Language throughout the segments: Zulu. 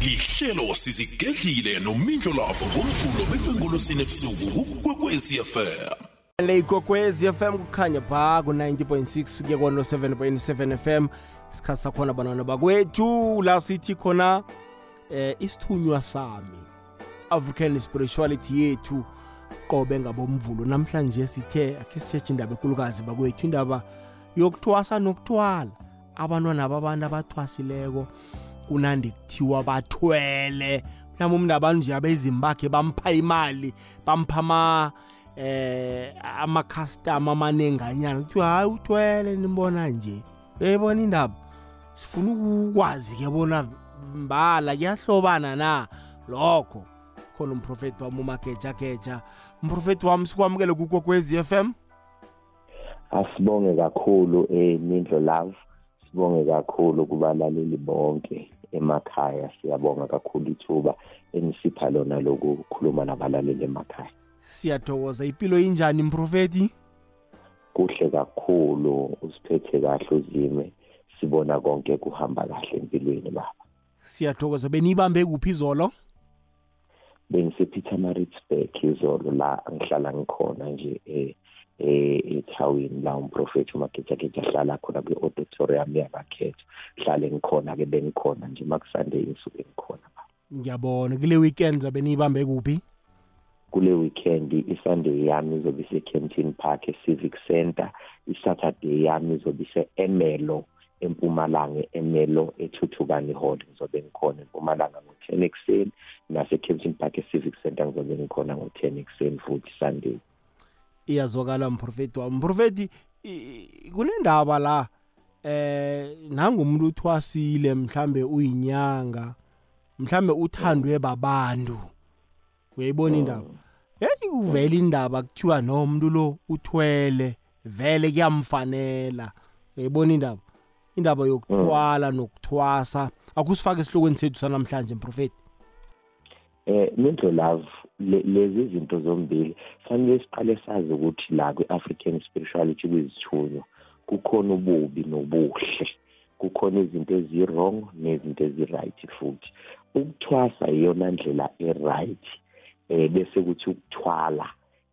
lihlelo sizigedlile nomindlo lavo ngomvulo bekwengolosini ebusuku kukwekwezi fm le ikokwezi fm kukhanya pha ku-90.6 kuye kono 7.7 fm isikhathi sakhona bantwana bakwethu la sithi khona eh isithunywa sami african spirituality yethu qobe ngabomvulo. Namhlanje sithe akhe sitshetshe indaba enkulukazi bakwethu indaba yokuthwasa nokuthwala. Abantwana babantu abathwasileko kunandi kuthiwa bathwele. Mhlawumbe umntu abantu nje abezimi bakhe bampha imali bampha ama eh ama-customer amanenganyana kuthiwa hayi uthwele nimbona nje. Uyayibona indaba? Sifuna ukwazi ke bona mbala kuyahlobana na? Lokho khona umprofeti wami umagejageja. Umprofeti wami sikwamukele kukokwezi FM asibonge kakhulu eh Mindlo Love. Sibonge kakhulu kubalaleli bonke. Emakhaya. Siyabonga kakhulu ithuba enisipha lona lokukhuluma nabalaleli emakhaya. Siyathokoza. Impilo injani mprofeti kuhle kakhulu. Usiphethe kahle uzime. Sibona konke kuhamba kahle empilweni baba. Siyathokoza. Beniyibambe kuphi izolo? Bengisepietermaritzburg izolo la ngihlala ngikhona nje eh ethawini la umprofeti umagejageja ahlala khona kwi-auditorium yabakhetho hlale ngikhona ke bengikhona nje makusunday isuke ngikhona. Ngiyabona. Kule weekend zabe niyibambe kuphi? Kule weekend isunday yami izobe ise-campton park e-civic center. Isaturday yami izobe ise-emelo empumalanga emelo ethuthukani hall ngizobe ngikhona empumalanga ngo-10 ekuseni nase-campton park e-civic center ngizobe ngikhona ngo-10 ekuseni futhi sunday. Iyazwakala mprofeti wami. Mprofeti kunendaba la eh nangumuntu uthwasile mhlambe uyinyanga mhlambe uthandwe babantu. Uyayibona indaba? Hey uvela indaba kuthiwa no umuntu lo uthwele vele kuyamfanela. Uyayibona indaba? Indaba yokuthwala nokuthwasa. Akusifake esihlokweni sethu sanamhlanje mprofeti eh mindlo love. Lezi zinto zombili. Fanele siqale sazi ukuthi la kwi-african spirituality kuyizithunywa. Kukhona ububi nobuhle. Kukhona izinto ezi-wrong nezinto ezi-right futhi. Ukuthwasa iyona ndlela e-right eh bese kuthi ukuthwala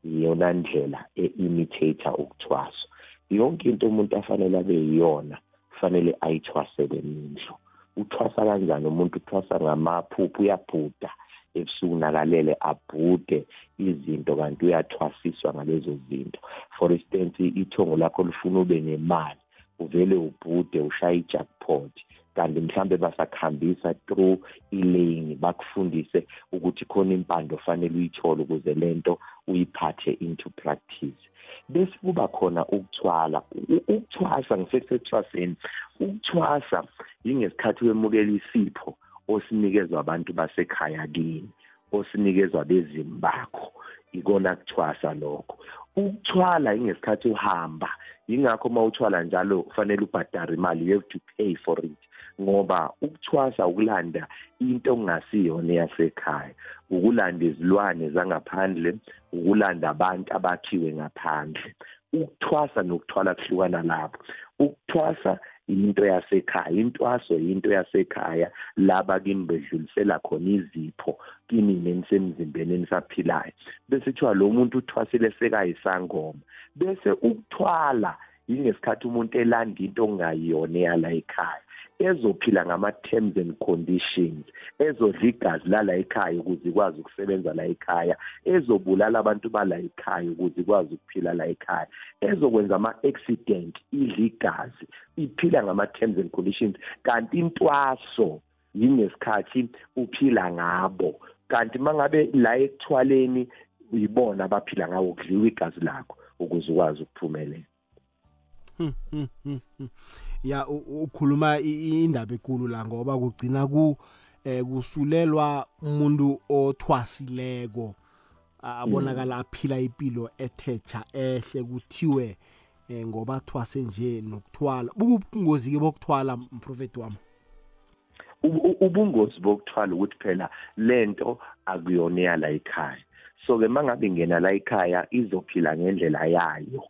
iyona ndlela e-imitator ukuthwaswa. Yonke into umuntu afanele abe yiyona kufanele ayithwasele mindlo uthwasa kanjani? Umuntu uthwasa ngamaphupho uyabhuda. Ebusuku nakalele abhude izinto kanti uyathwasiswa ngalezo zinto. For instance ithongo lakho lifuna ube nemali uvele ubhude ushaya ijackpot. Kanti mhlambe basakhambisa through ilane bakufundise ukuthi khona impando fanele uyithole ukuze lento uyiphathe into practice. Bese kuba khona ukuthwala ukuthwasa ngisekuthwaseni ukuthwasa ingesikhathi wemukela isipho. Osinikezwa abantu basekhaya kini osinikezwa bezimi bakho. Ikona kuthwasa lokho. Ukuthwala ingesikhathi uhamba ingakho uma uthwala njalo kufanele ubhadare imali you have to pay for it. Ngoba ukuthwasa ukulanda into ongasiyona yasekhaya ukulanda izilwane zangaphandle ukulanda abantu abakhiwe ngaphandle. Ukuthwasa nokuthwala kuhlukana lapho. Ukuthwasa into yasekhaya intwaso into yasekhaya laba kimi bedlulisela khona izipho kini nenisemzimbeni enisaphilayo. Bese kuthiwa lo muntu uthwasile sekayisangoma. Bese ukuthwala ingesikhathi umuntu elanda into ongayiyona yala ekhaya. Ezophila ngama-terms and conditions ezodla igazi lala ekhaya ukuze ikwazi ukusebenza la ekhaya ezobulala abantu bala ekhaya ukuze ikwazi ukuphila la ekhaya ezokwenza ama-accident idla igazi iphila ngama-terms and conditions kanti intwaso yingesikhathi uphila ngabo. Kanti mangabe la ekuthwaleni uyibona abaphila ngawo kudliwa igazi lakho ukuze ukwazi ukuphumelela. Ya ukhuluma indaba enkulu la ngoba kugcina ku kusulelwa umuntu othwasileko abonakala aphila impilo ethecha ehle kuthiwe ngoba thwase nje nokuthwala. Ubungozi ke bokuthwala mprofeti wami? Ubungozi bokuthwala ukuthi phela lento akuyona yala ekhaya. So ke mangabe ingena la ekhaya izophila ngendlela yayo.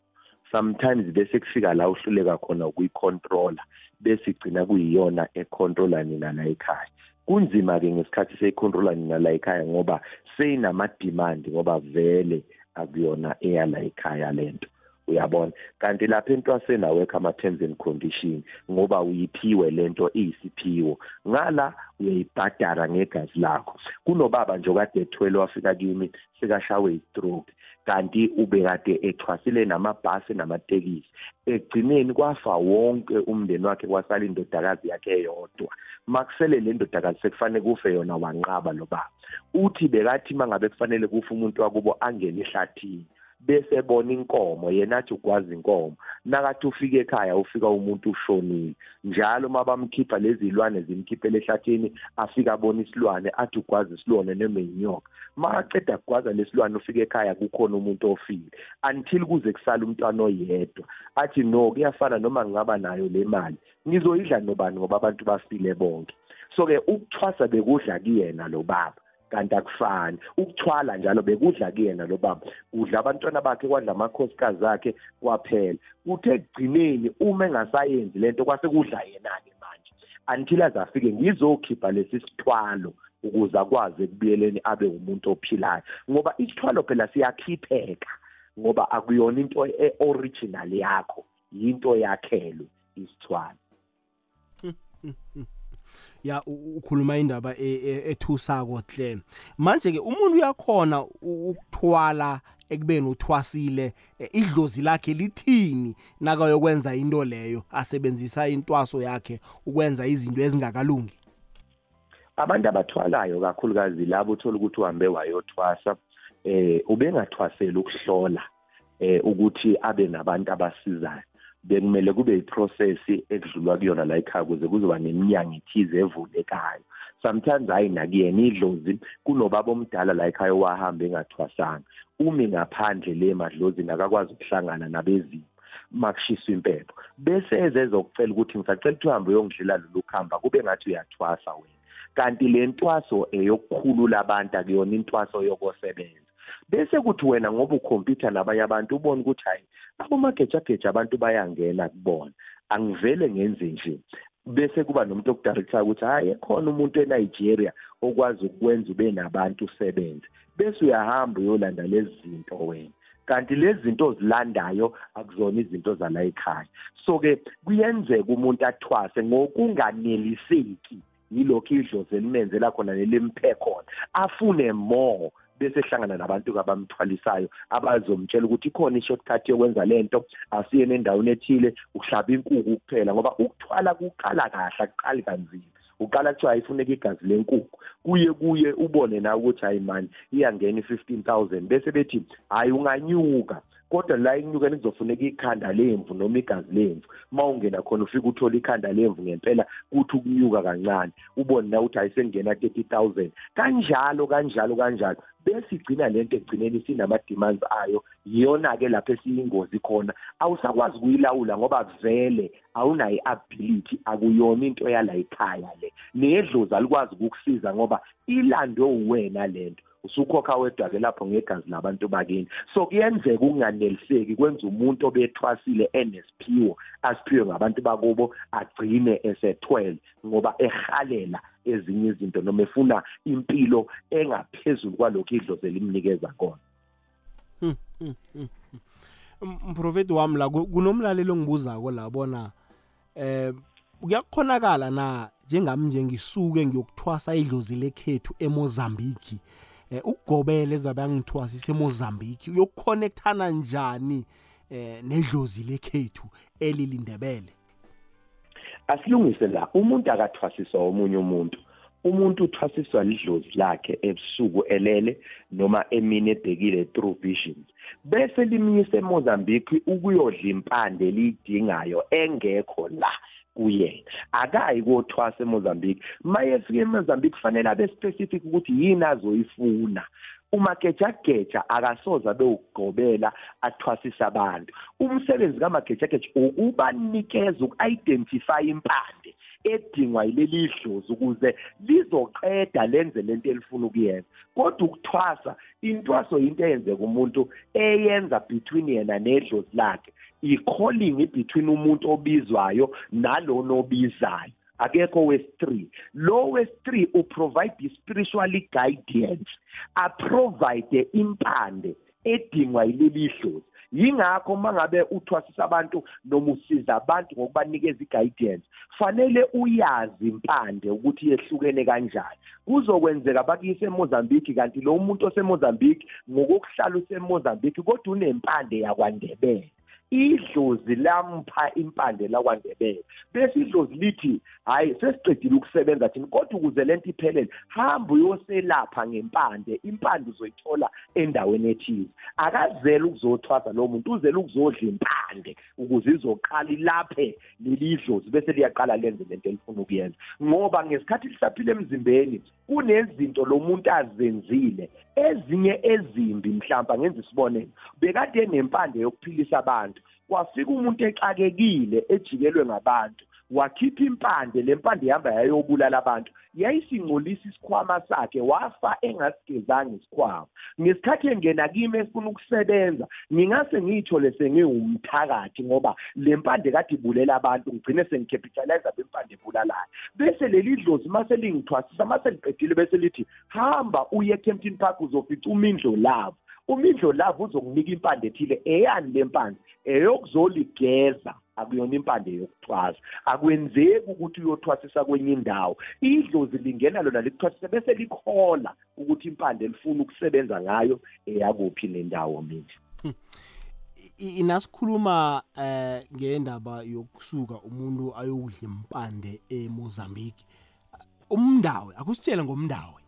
Sometimes bese kufika la uhluleka khona ukuyicontrola bese igcina kuyiyona econtrola nina la ekhaya. Kunzima ke ngesikhathi seyicontrola nina la ekhaya ngoba seyinama demand ngoba vele akuyona eyala ekhaya lento uyabona? Kanti lapha entwaseni awekho ama terms and condition ngoba uyiphiwe lento iyisiphiwo ngala uyayibhadara ngegazi lakho. Kunobaba nje okade ethwele wafika kimi sekashawe istroke kanti ubekade ethwasile namabhasi namatekisi. Egcineni kwafa wonke umndeni wakhe kwasala indodakazi yakhe eyodwa. Makusele le ndodakazi sekufanele kufe yona wanqaba lo baba. Uthi bekathi mangabe kufanele kufe umuntu wakubo angene ehlathini. Bese bona inkomo yena athi ukwazi inkomo nakathi ufika ekhaya ufika umuntu ushonile. Njalo mabamkhipha lezi ilwane zimkhiphele ehlathini afika abona isilwane athi ukwazi isilwane noma inyoka. Makaqeda kugwaza lesilwane ufika ekhaya kukhona umuntu ofile. Until kuze kusala umntwana oyedwa. Athi no kuyafana noma ngingaba nayo le mali. Ngizoyidla nobani ngoba abantu bafile bonke. So ke ukuthwasa bekudla kuyena lo baba. Kanti akufani. Ukuthwala njalo bekudla kuyena lo baba. Udla abantwana bakhe kwadla amakhosikazi akhe kwaphela. Uthe ekugcineni uma engasayenzi lento kwase kudla yena-ke manje. Until azafike ngizokhipha lesi sithwalo ukuze akwazi ekubuyeleni abe umuntu ophilayo. Ngoba isithwalo phela siyakhipheka ngoba akuyona into e-original yakho. Yinto yakhelwe isithwalo. Ya ukhuluma indaba e, e, ethusako hle. Manje ke umuntu uyakhona ukuthwala ekubeni uthwasile e, idlozi lakhe lithini nakayokwenza into leyo asebenzisa intwaso yakhe ukwenza izinto ezingakalungi? Abantu abathwalayo kakhulukazi labo uthola ukuthi uhambe wayothwasa eh ubengathwasela ukuhlola eh ukuthi abe nabantu abasizayo. Bekumele kube iprocess ekudlulwa kuyona la ekhaya kuze kuzoba neminyango ethize evulekayo sometimes hayi nakuyena idlozi kunobaba omdala la ekhaya owahamba engathwasanga. Umi ngaphandle le madlozini akakwazi ukuhlangana nabezimo makushiswa impepho. Bese ezezokucela ukuthi ngisacela ukuthi uhambe uyongidlela lolu khamba kube ngathi uyathwasa wena. Kanti le ntwaso eyokukhulula abantu akuyona intwaso yokosebenza bese kuthi wena ngoba ukhompyutha nabanye abantu ubone ukuthi hayi abomagejageja abantu bayangena kubona. Angivele ngenze nje. Bese kuba nomuntu okudirector ukuthi hayi ekhona umuntu eNigeria okwazi ukwenza ube nabantu usebenze. Bese uyahamba uyolanda lezi zinto wena. Kanti lezi zinto ozilandayo akuzona izinto zala ekhaya. So ke kuyenzeka umuntu athwase ngokunganeliseki. Yilokho idlozi elimenzela khona nelimphe khona. Afune more. Bese ehlangana nabantu abamthwalisayo abazomtshela ukuthi ikhona i-shortcut yokwenza lento asiye nendaweni ethile uhlaba inkukhu kuphela ngoba ukuthwala kuqala kahle akuqali kanzima. Uqala kuthiwa ayifuneka igazi lenkukhu kuye kuye ubone nawe ukuthi hayi mani iyangena i-fifteen thousand bese bethi hayi unganyuka. Kodwa la enyukeni kuzofuneka ikhanda lemvu noma igazi lemvu uma ungena khona ufika uthola ikhanda lemvu ngempela kuthi ukunyuka kancane. Ubone na ukuthi ayisengena 30000 kanjalo kanjalo kanjalo. Bese igcina lento egcineni sinama-demands ayo. Yiyona ke lapho esiyingozi khona. Awusakwazi ukuyilawula ngoba vele awunayo i-ability akuyona into yala ekhaya le. Nedlozi alikwazi ukukusiza ngoba ilandwe uwena lento usukhokha wedwa-ke lapho ngegazi labantu bakini. So kuyenzeka ukunganeliseki kwenza umuntu obethwasile enesiphiwo asiphiwe ngabantu bakubo agcine esethwele ngoba ehalela ezinye izinto noma efuna impilo engaphezulu kwalokho idlozi elimnikeza kona. Mprofeti wami la kunomlaleli ongibuzako la bona eh kuyakhonakala na njengami nje ngisuke ngiyokuthwasa idlozi lekhethu eMozambique eh ukugobela ezabe angithwasisa eMozambique uyokukhonektana njani eh nedlozi lekhethu elilindebele? Asilungise la umuntu akathwasiswa omunye umuntu. Umuntu uthwasiswa lidlozi lakhe ebusuku elele noma emini ebhekile through visions. Bese limyisa eMozambique ukuyodla impande eliyidingayo engekho la. Kuyena akayi kothwasa eMozambique. Maye efika eMozambique kufanele abe specific ukuthi yini azoyifuna. Umagejageja akasoza abe ukugobela athwasisa abantu. Umsebenzi kamagejageja ukubanikeza uku-identify impande. Edingwa yileli dlozi ukuze lizoqeda lenze lento elifuna ukuyenza. Kodwa ukuthwasa intwaso into eyenzeka umuntu eyenza between yena nedlozi lakhe. I-calling between umuntu obizwayo nalona obizayo. Akekho wesi-3 lo wesi-3 uprovide i-spiritual guidance aprovide impande edingwa yileli dlozi yingakho mangabe uthwasisa abantu noma usiza abantu ngokubanikeza iguidance fanele uyazi impande ukuthi yehlukene kanjani. Kuzokwenzeka bakuyise eMozambique kanti lo muntu oseMozambique ngokuhlala useMozambique kodwa unempande yakwandebele. Idlozi lampha impande lakwandebele bese idlozi lithi hayi sesiqedile ukusebenza thina kodwa ukuze lento iphelele hamba uyoselapha ngempande impande uzoyithola endaweni ethize. Akazele ukuzothwasa lo muntu uzele ukuzodla impande ukuze izoqala ilaphe leli dlozi bese liyaqala lenze lento elifuna ukuyenza. Ngoba ngesikhathi lisaphile emzimbeni kunezinto lo muntu azenzile. Ezinye ezimbi mhlawumbe ngenza isibonelo. Bekade nempande yokuphilisa abantu. Kwafika umuntu exakekile ejikelwe ngabantu. Wakhipha impande le mpande ihamba yayobulala abantu. Yayisingcolisa isikhwama sakhe wafa engasigezanga isikhwama. Ngesikhathi engena kimi esifuna ukusebenza ngingase ngiyithole sengiwumthakathi ngoba le mpande kade ibulela abantu ngigcine sengicapitalize bempande ebulalayo bese leli dlozi mase lingithwasisa mase liqedile bese lithi hamba uye eKempton Park uzofica umindlo labo. Umindlo lavo uzokunika impande ethile eyani le mpande? Eyokuzoligeza akuyona impande yokuthwasa. Akwenzeki ukuthi uyothwasisa kwenye indawo. Idlozi lingena lona likuthwasisa bese likhola ukuthi impande lifuna ukusebenza ngayo eyakuphi nendawo mina inasikhuluma eh ngendaba yokusuka umuntu ayokudla impande eMozambique. Umndawo akusitshela ngomndawo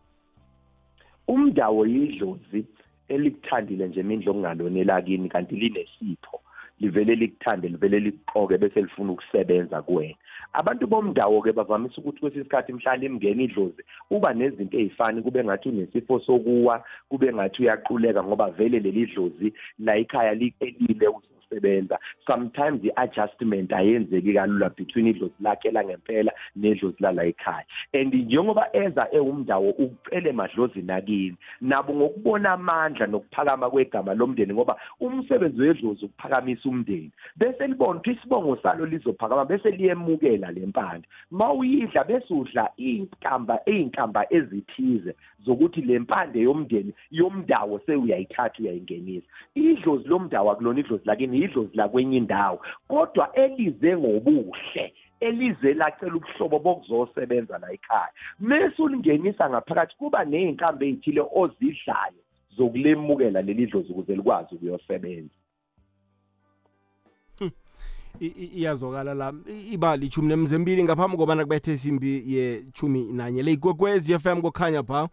umndawo yidlozi. Elikuthandile nje imindlo kungalonela kini kanti linesipho livele likuthande livele likuqoke bese lifuna ukusebenza kuwena. Abantu bomndawo ke bavamise ukuthi kwesinye isikhathi mhlawumbe imngena idlozi uba nezinto ezifani kube ngathi unesifo sokuwa kube ngathi uyaquleka ngoba vele leli dlozi la ekhaya likelile ukusebenza sometimes i-adjustment ayenzeki kalula between idlozi lakhe langempela nedlozi lala ekhaya. And njengoba eza ewumndawo ucele madlozi nakini nabo ngokubona amandla nokuphakama kwegama lomndeni ngoba umsebenzi wedlozi ukuphakamisa umndeni. Bese libona ukuthi isibongo salo lizophakama bese liyemukela lempande mawuyidla bese udla inkamba einkamba ezithize zokuthi lempande yomndeni yomndawo sewuyayithatha uyayingenisa. Idlozi lomndawo akulona idlozi lakini idlozi lakwenye indawo kodwa elize ngobuhle elize lacela ubuhlobo bokuzosebenza la ekhaya. Mase ulingenisa ngaphakathi kuba nezinkambo ezithile ozidlayo zokulemukela leli dlozi ukuze likwazi ukuyosebenza. Iyazwakala la. Iba lichumi nemzembili ngaphambi kobana kubethe isimbi yechumi nanye. Le ikwekwezi FM kokhanya pha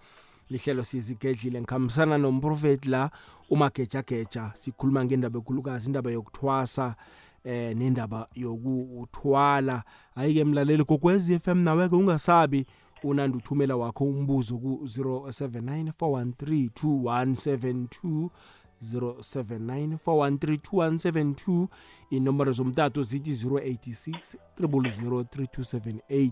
lihlelo sizigedlile. Ngikhambisana nomprofeti la umagejageja. Sikhuluma ngendaba ekhulukazi indaba yokuthwasa eh nendaba yokuthwala. Ayike mlaleli kokwezi FM nawe-ke ungasabi unandi uthumela wakho umbuzo ku-079 0794132172 inomboro zomtato zithi 086 0003278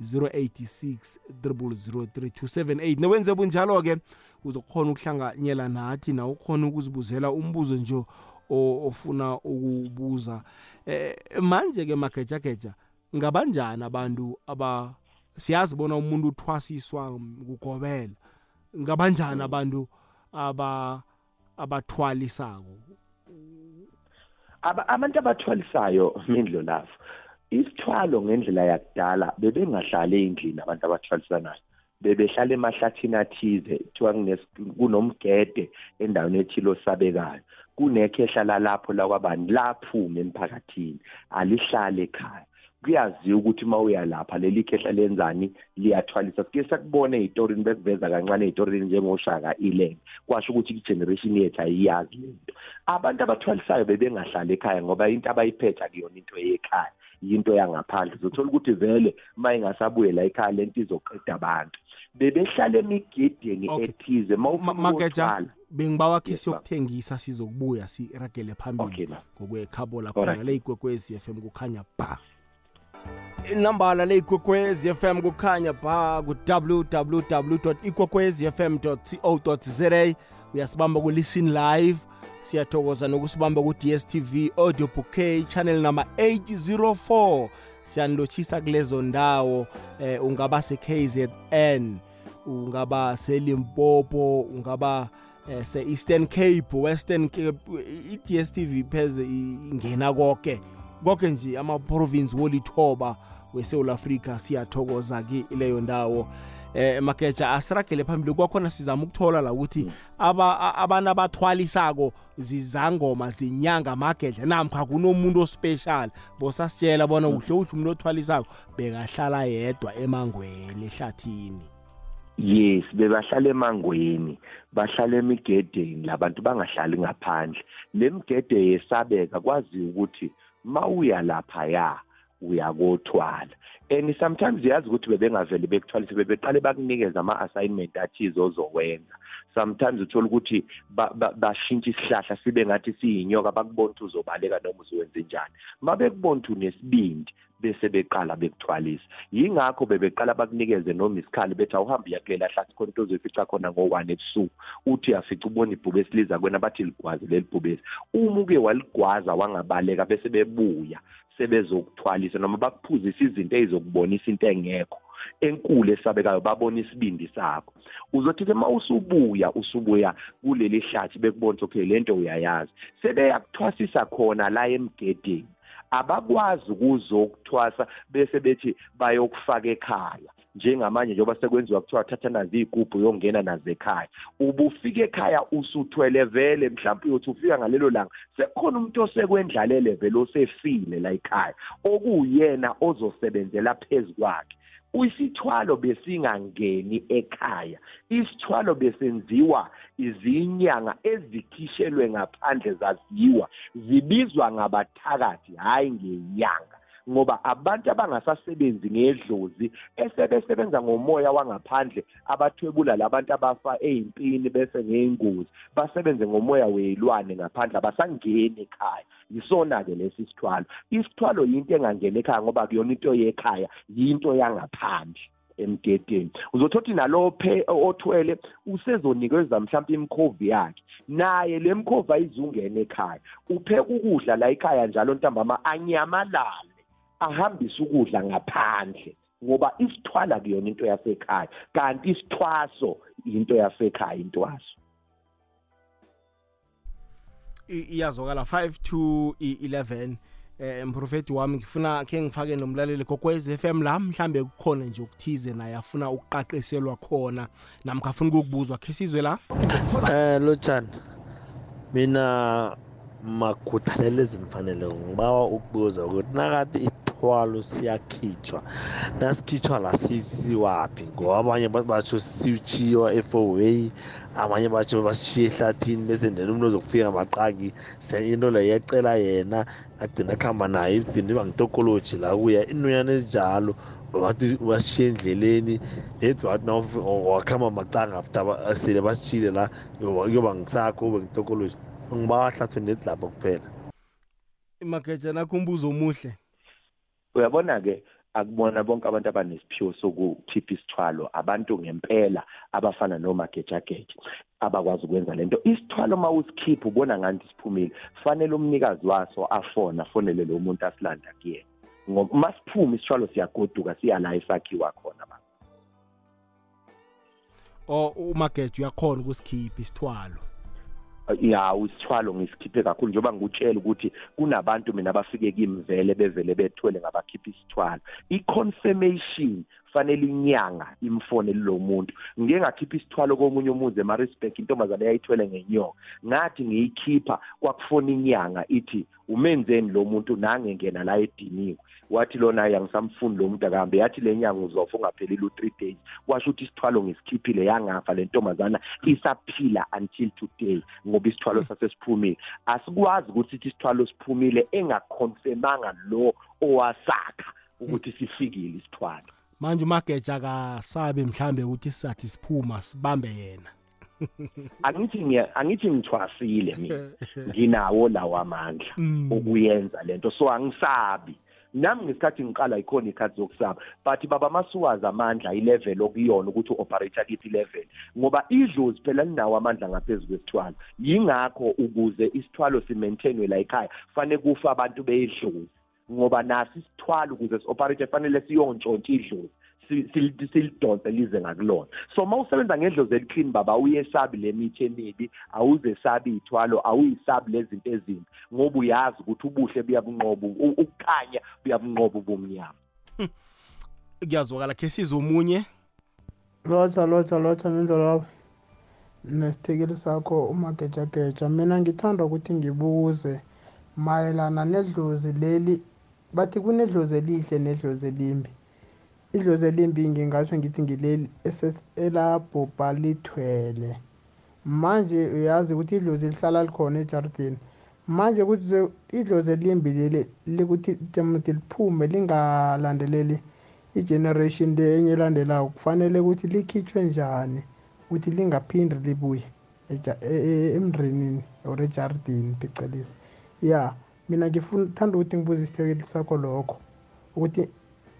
086 0003278 newenze bunjalo-ke uzokhona ukuhlanganyela nathi na ukhona ukuzibuzela umbuzo nje ofuna ukubuza eh manje ke magejageja ngabanjani abantu aba siyazi bona umuntu uthwasiswa kugobela ngabanjani abantu aba abathwalisako? Abantu abathwalisayo mindlo lapho. Isithwalo ngendlela yakudala bebengahlali endlini abantu abathwalisanayo. Bebehlala emahlathini athize kuthiwa kunomgede endaweni ethile osabekayo. Kunekho ehlala lapho lakwabani laphume emphakathini alihlale ekhaya. Kuyaziwa ukuthi uma uya lapha leli khehla lenzani liyathwalisa. Sike sakubona ey'torini bekuveza kancane ey'torini njengoshaka ilen kwasho ukuthi i-generation yethu ayiyazi lento abantu abathwalisayo bebengahlali ekhaya ngoba into abayiphetha kuyona into yekhaya. Yinto yangaphandle. Uzothola ukuthi vele uma ingasabuye la ekhaya lento izoqeda abantu. Bebehlala emigedeni ethize mageja bengibawa khe siyokuthengisa sizokubuya siragele phambili ngokwekhabo lakhona le ikwekwezi FM kukhanya ba. Inambala le ikwekwezi FM kukhanya ba ku-www ikwekwezi-fm co za uyasibamba ku-listen live. Siyathokoza nokusibamba ku-dstv audio bouquet channel number 804 siyanilotshisa kulezo ndawo eh, ungaba se-KZN ungaba selimpopo ungaba eh, se-eastern cape western cape i-dstv pheze ingena konke konke nje ama-province wolithoba wesewula Africa siyathokoza ke leyo ndawo eh mageja asiragele phambili kwakhona sizama ukuthola la ukuthi aba abantu abathwalisako zizangoma zinyanga magedla namkha kunomuntu ospecial. Bosasitshela bona uhle uhle umuntu othwalisako bekahlala yedwa emangweni ehlathini. Yes bebahlala emangweni bahlala emigedeni labantu bangahlali ngaphandle. Lemigede yesabeka kwazi ukuthi mawuya lapha ya uyakothwala and sometimes yazi ukuthi bebengavele bekuthwalise bebeqale bakunikeza ama-assignment athize ozowenza sometimes uthola ukuthi bashintsha isihlahla sibe ngathi siyinyoka bakubona ukuthi uzobaleka noma uzowenze njani. Ma bekubona ukuthi unesibindi bese beqala bekuthwalisa. Yingakho bebeqala bakunikeze noma isikhali bethi awuhambe uyakulela hlasi khona into ozoyifica khona ngo-one ebusuku. Uthi uyafica ubona ibhubesi liza kwena bathi ligwaze leli bhubesi. Uma uke waligwaza wangabaleka bese bebuya. Sebezokuthwalisa noma bakuphuzisa izinto ezizokubonisa into engekho enkulu esabekayo babona isibindi sakho. Uzothi-ke uma usubuya usubuya kuleli hlathi bekubona okay lento uyayazi. Sebeyakuthwasisa khona la emgedeni. Abakwazi ukuzokuthwasa bese bethi bayokufaka ekhaya. Njengamanje njengoba sekwenziwa kuthiwa thatha nazi iy'gubhu yongena nazo ekhaya ubufika ekhaya usuthwele vele mhlawumpe uyothi ufika ngalelo langa sekukhona umuntu osekwendlalele vele osefile la ekhaya okuyena ozosebenzela phezu kwakhe. Isithwalo besingangeni ekhaya isithwalo besenziwa izinyanga ezikhishelwe ngaphandle zaziwa zibizwa ngabathakathi hayi ngenyanga ngoba abantu abangasasebenzi ngedlozi esebesebenza ngomoya wangaphandle abathwebula labantu abafa eyimpini bese ngeyingozi basebenze ngomoya weyilwane ngaphandle abasangeni ekhaya. Yisona-ke lesi sithwalo. Isithwalo yinto engangeni ekhaya ngoba kuyona into yekhaya yinto yangaphandle emgedeni. Uzothothi nalo phe othwele usezonikezwa mhlawumbe imkhovi yakhe naye le mkhovi ayizungena ekhaya upheka ukudla la ekhaya njalo ntambama anyamalale. Ahambise ukudla ngaphandle ngoba isithwala kuyona into yasekhaya kanti isithwaso into yasekhaya intwaso. Iyazokala 5 to 11 eh mprofeti wami ngifuna ke ngifake nomlaleli kokwez FM la mhlambe kukhona nje ukuthize naye afuna ukuqaqeselwa khona namkha afuna ukubuzwa ke sizwe la. Eh lotshani mina makhuthalele ezimfanele ngibawa ukubuza ukuthi nakade isithwalo siyakhitshwa. Nasikhitshwa la sisiwaphi ngoba abanye batsho sichiwa efoway abanye batsho basishiye ehlathini bese ndena umuntu ozokufika maqaki into leyo yacela yena agcina kuhamba nayo igcina iba ngitokoloji la kuya inuyana ezinjalo bathi basishiye endleleni. Nedi wathi wakhamba macanga after sele basishile la yoba ngisakho ube ngitokoloji ngibawahlathwe nedi lapho kuphela. Imageja nakho umbuzo omuhle. Uyabona-ke akubona bonke abantu abanesiphiwo sokukhipha isithwalo abantu ngempela abafana nomagejageja abakwazi ukwenza lento isithwalo uma usikhipha ubona ngathi siphumile fanele umnikazi waso afona afonele lo muntu asilanda kuyena. Ngoba uma siphuma isithwalo siyagoduka siya la esakhiwa khona ba o umageja uyakhona ukusikhipha isithwalo? Ya usithwalo ngisikhiphe kakhulu njengoba ngikutshela ukuthi kunabantu mina abafike kimi vele bevele bethwele ngabakhipha isithwalo. I-confirmation fanele inyanga imfone lo muntu. Ngike ngakhipha isithwalo komunye umuzi eMaritzburg intombazane yayithwele ngenyoka. Ngathi ngiyikhipha kwakufona inyanga ithi umenzeni lo muntu nange ngena la ediniwe. Wathi lona yangisamfuni lo muntu akahambe yathi le nyanga uzofa ungaphelile u3 days. Kwasho ukuthi isithwalo ngisikhiphile yangafa le ntombazana isaphila until today ngoba isithwalo sasesiphumile asikwazi ukuthi sithi isithwalo siphumile engaconfirmanga lo owasakha ukuthi sifikile isithwalo. Manje umageja akasabe mhlambe ukuthi sisathi siphuma sibambe yena. Angithi angithi ngithwasile mina. Nginawo lawo amandla ukuyenza lento so angisabi. Nami ngesikhathi ngiqala ikhona ikhathi zokusaba but baba masuwazi amandla ilevel okuyona ukuthi uoperate kiphi level ngoba idlozi phela linawo amandla ngaphezulu kwesithwalo. Yingakho ukuze isithwalo simaintainwe la ekhaya fanele kufa abantu beyidlozi ngoba nasi isithwalo ukuze si-operate fanele siyontshontsha idlozi. si- sil- silidonse lize ngakulona. So uma usebenza ngendlozi eliclean baba awuyesabi le mithi emibi awuzesabi iy'thwalo awuyisabi lezi zinto ezimbi ngoba uyazi ukuthi ubuhle buyabunqoba u- ukukhanya buyabunqoba ubumnyama. Kuyazwakala khe size omunye? Lotha lotha lotha nendlolabo nesithekeli sakho umagejageja. Mina ngithanda ukuthi ngibuze mayelana nedlozi leli bathi kunedlozi elihle nedlozi elimbi. Idlozi elimbi ngingasho ngithi ngileli eses- elabhubha lithwele manje uyazi ukuthi idlozi lihlala likhona ejardini manje kuthi idlozi elimbi leli likuthi jemuti liphume lingalandeleli igeneration le enye elandelayo kufanele ukuthi likhitshwe njani ukuthi lingaphindi libuye eja- e- e- emndrenini or ejardini phecelezi. Ya mina ngithanda ukuthi ngibuze isithekeli sakho lokho ukuthi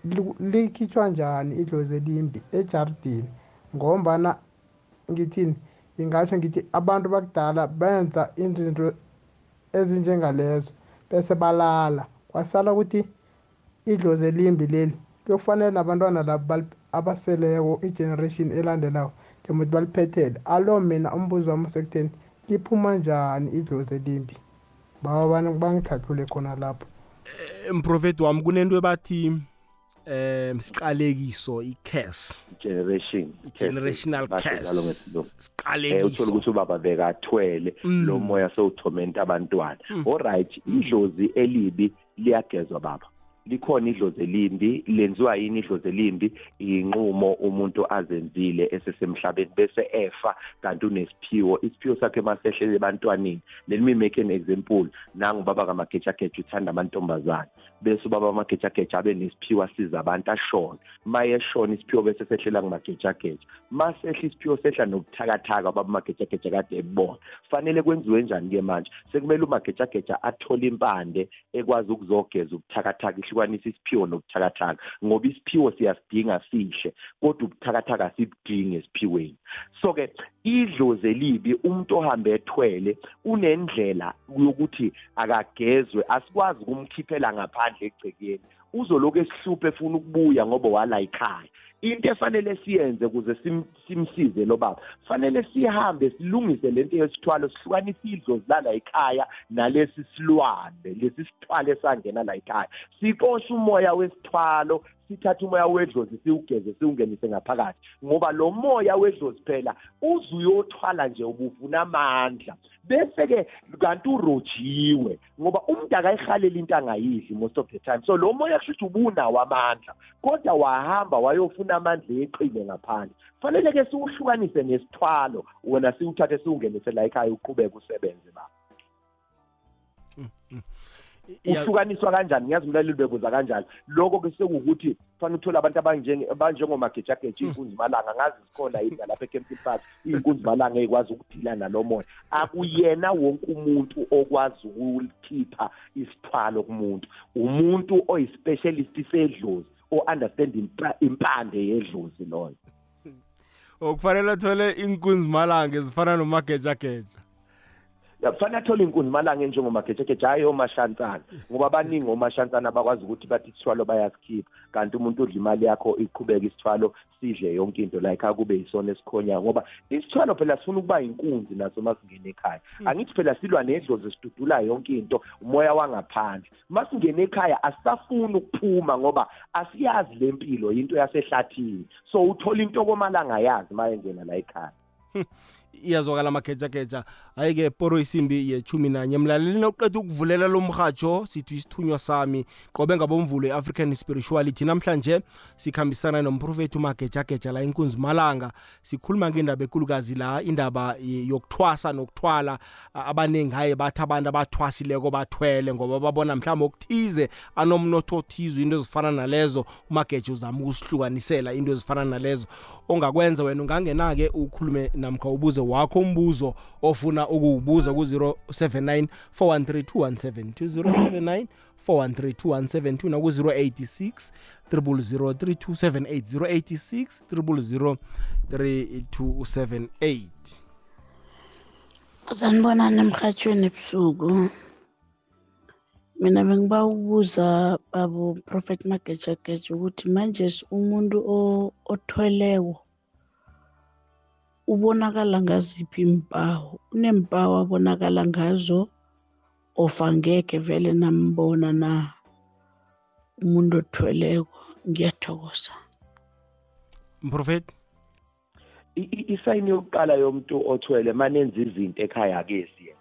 li- likhitshwa njani idlozi elimbi ejardini? Ngombana ngithini ngingasho ngithi abantu bakudala benza izinto ezinjengalezo bese balala. Kwasala ukuthi idlozi elimbi leli kuyokufanele nabantwana labo bal- abaseleko igeneration elandelayo njengokuthi baliphethele. Alo mina umbuzo wami usekutheni liphuma njani idlozi elimbi? Bawa bangihlathule khona lapho. Mprofeti wami kunento ebathi um siqalekiso i-cas generation generational Basho cas njalo ngesiLungu. eh uthola siqalekiso. Ukuthi ubaba bekathwele Mm. lo moya sewuthomenta abantwana. Alright idlozi elibi liyagezwa baba. Likhona idlozi elimbi lenziwa yini idlozi elimbi inqumo umuntu azenzile esesemhlabeni bese efa kanti unesiphiwo. Isiphiwo sakhe masehlele ebantwaneni. Let me make an example nangu baba kamagejageja uthanda amantombazane. Bese ubaba kamagejageja abe nesiphiwo asiza abantu ashone. Maye eshona isiphiwo bese sehlela ngumagejageja masehla isiphiwo sehla nobuthakathaka baba magejageja kade ebona fanele kwenziwe njani-ke manje? Sekumele umagejageja athole impande ekwazi ukuzogeza ubuthakathaka ihlukanisa isiphiwo nobuthakathaka ngoba isiphiwo siyasidinga sihle kodwa ubuthakathaka asibudingi esiphiweni. So-ke idlozi elibi umuntu ohambe ethwele unendlela yokuthi akagezwe asikwazi ukumkhiphela ngaphandle egcekeni. Uzoloku esihluphe efuna ukubuya ngoba wala ekhaya. Into efanele siyenze ukuze sim- simsize lo baba fanele sihambe silungise lento yesithwalo sihlukanise idlozi lala ekhaya nalesi silwane lesi sithwalo esangena la ekhaya. Siqoshe umoya wesithwalo sithathe umoya wedlozi siwugeze siwungenise ngaphakathi. Ngoba lo moya wedlozi phela uze uyothwala nje ubufuna amandla. Bese-ke kanti urojiwe ngoba umuntu akayihalela into angayidli most of the time. So lo moya kusho ukuthi ubunawo amandla kodwa wahamba wayofuna amandla eqile ngaphandle. Fanele-ke siwuhlukanise nesithwalo wena siwuthathe siwungenise la ekhaya uqhubeke usebenze baba uhlukaniswa kanjani? Ngiyazi umlaleli bebuza kanjani. Lokho ke sekuwukuthi kufanele uthole abantu abanjenge- abanjengomagejageja iy'nkunzi malanga ngazi zikhona yini nalapha ekempton park iy'nkunzi malanga ey'kwazi ukuphila nalo moya. Akuyena wonke umuntu okwazi ukulikhipha isithwalo kumuntu. Umuntu oyi-specialist sedlozi o-understand impa- impande yedlozi loyo. Okufanele athole inkunzi malanga ezifana nomagejageja. Ya, kufanele athole inkunzi malanga enjengomagejegeje hhayi omashansana. Ngoba abaningi omashansana abakwazi ukuthi bathi isithwalo bayasikhipha kanti umuntu udla imali yakho iqhubeke isithwalo sidle yonke into. Like akube yisona esikhonyayo. Ngoba isithwalo phela sifuna ukuba inkunzi naso masingena ekhaya. Angithi phela silwa nedlozi sidudula yonke into umoya wangaphandle. Masingena ekhaya asisafuni ukuphuma ngoba asiyazi le mpilo yinto yasehlathini. So uthola into komalanga yazi uma engena la ekhaya. Iyazwakala amagejageja hayi-ke poro isimbi yechumi nanye. Mlaleli nokuqeda ukuvulela lo mrhatsho sithi isithunywa sami qobe ngabomvulo i-african spirituality. Namhlanje sikhambisana nomprofethi umagejageja la inkunzi malanga. Sikhuluma ngendaba ekulukazi la indaba eh, yokuthwasa nokuthwala. A- abaningi haye bathi abantu abathwasileko bathwele ngoba babona mhlawumbe okuthize anomnotho othize into ezifana nalezo. Umageja uzama ukusihlukanisela into ezifana nalezo. Ongakwenza wena ungangena-ke ukhulume namkha ubuze wakho umbuzo ofuna ukuwubuza ku-079 413 217 413 naku-086 0003278 086 3278 sanibonani emrhatshweni ebusuku. Mina bengiba ukubuza babo Prophet Magejageja ukuthi manje umuntu o- othweleko ubonakala ngaziphi impawu unempawu abonakala ngazo? Of angeke vele nambona na? Umuntu othweleko ngiyathokoza. Mprofeti? I- i- isayini yokuqala yomuntu othwele manenza izinto ekhaya akesi yena.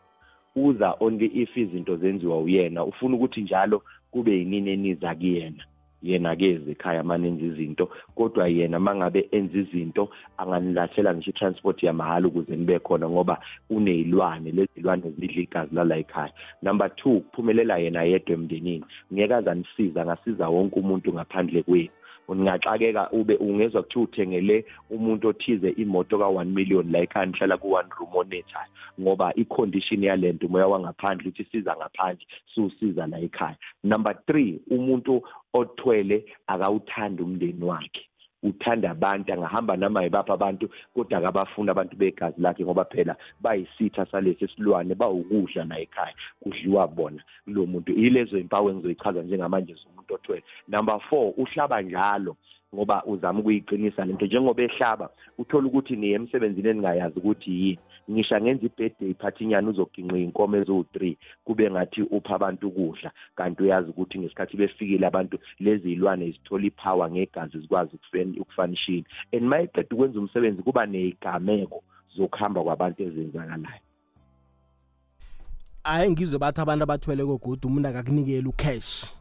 Uza only if izinto zenziwa uyena ufuna ukuthi njalo kube yinini eniza kuyena. Yena keze ekhaya manenza izinto kodwa yena mangabe enza izinto anganilathela ngisho i-transport yamahhala ukuze nibe khona ngoba uneyilwane lezi zilwane zidla igazi lala ekhaya. Number two kuphumelela yena yedwa emndenini. Ngeke aze anisiza angasiza wonke umuntu ngaphandle kwenu. Ungaxakeka ube ungezwa kuthiwa uthengele umuntu othize imoto ka-1 million la ekhaya nihlala ku-one room onethayo ngoba i-condition yalento umoya wangaphandle uthi siza ngaphandle siwusiza la ekhaya. Number three umuntu othwele akawuthandi umndeni wakhe. Uthanda abantu angahamba nama yibapha abantu kodwa akabafuni abantu begazi lakhe ngoba phela bayisitha salesi silwane bawukudla la ekhaya kudliwa bona. Lo muntu yilezo impawu engizoyichaza njengamanje zomuntu othwele number four uhlaba njalo ngoba uzama ukuyiqinisa lento njengoba ehlaba uthola ukuthi niye emsebenzini eningayazi ukuthi yini. Ngisha ngenza ibirthday party nyana uzoginqa inkomo eziwu-3 kube ngathi upha abantu ukudla. Kanti uyazi ukuthi ngesikhathi befikile abantu lezi ilwane zithola ipower ngegazi zikwazi ukufen- ukufanishini and uma eqeda ukwenza umsebenzi kuba neyigameko zokuhamba kwabantu ezenzakalayo. Hayi ngizwe bathi abantu abathwele kogudu umuntu akakunikeli ucash.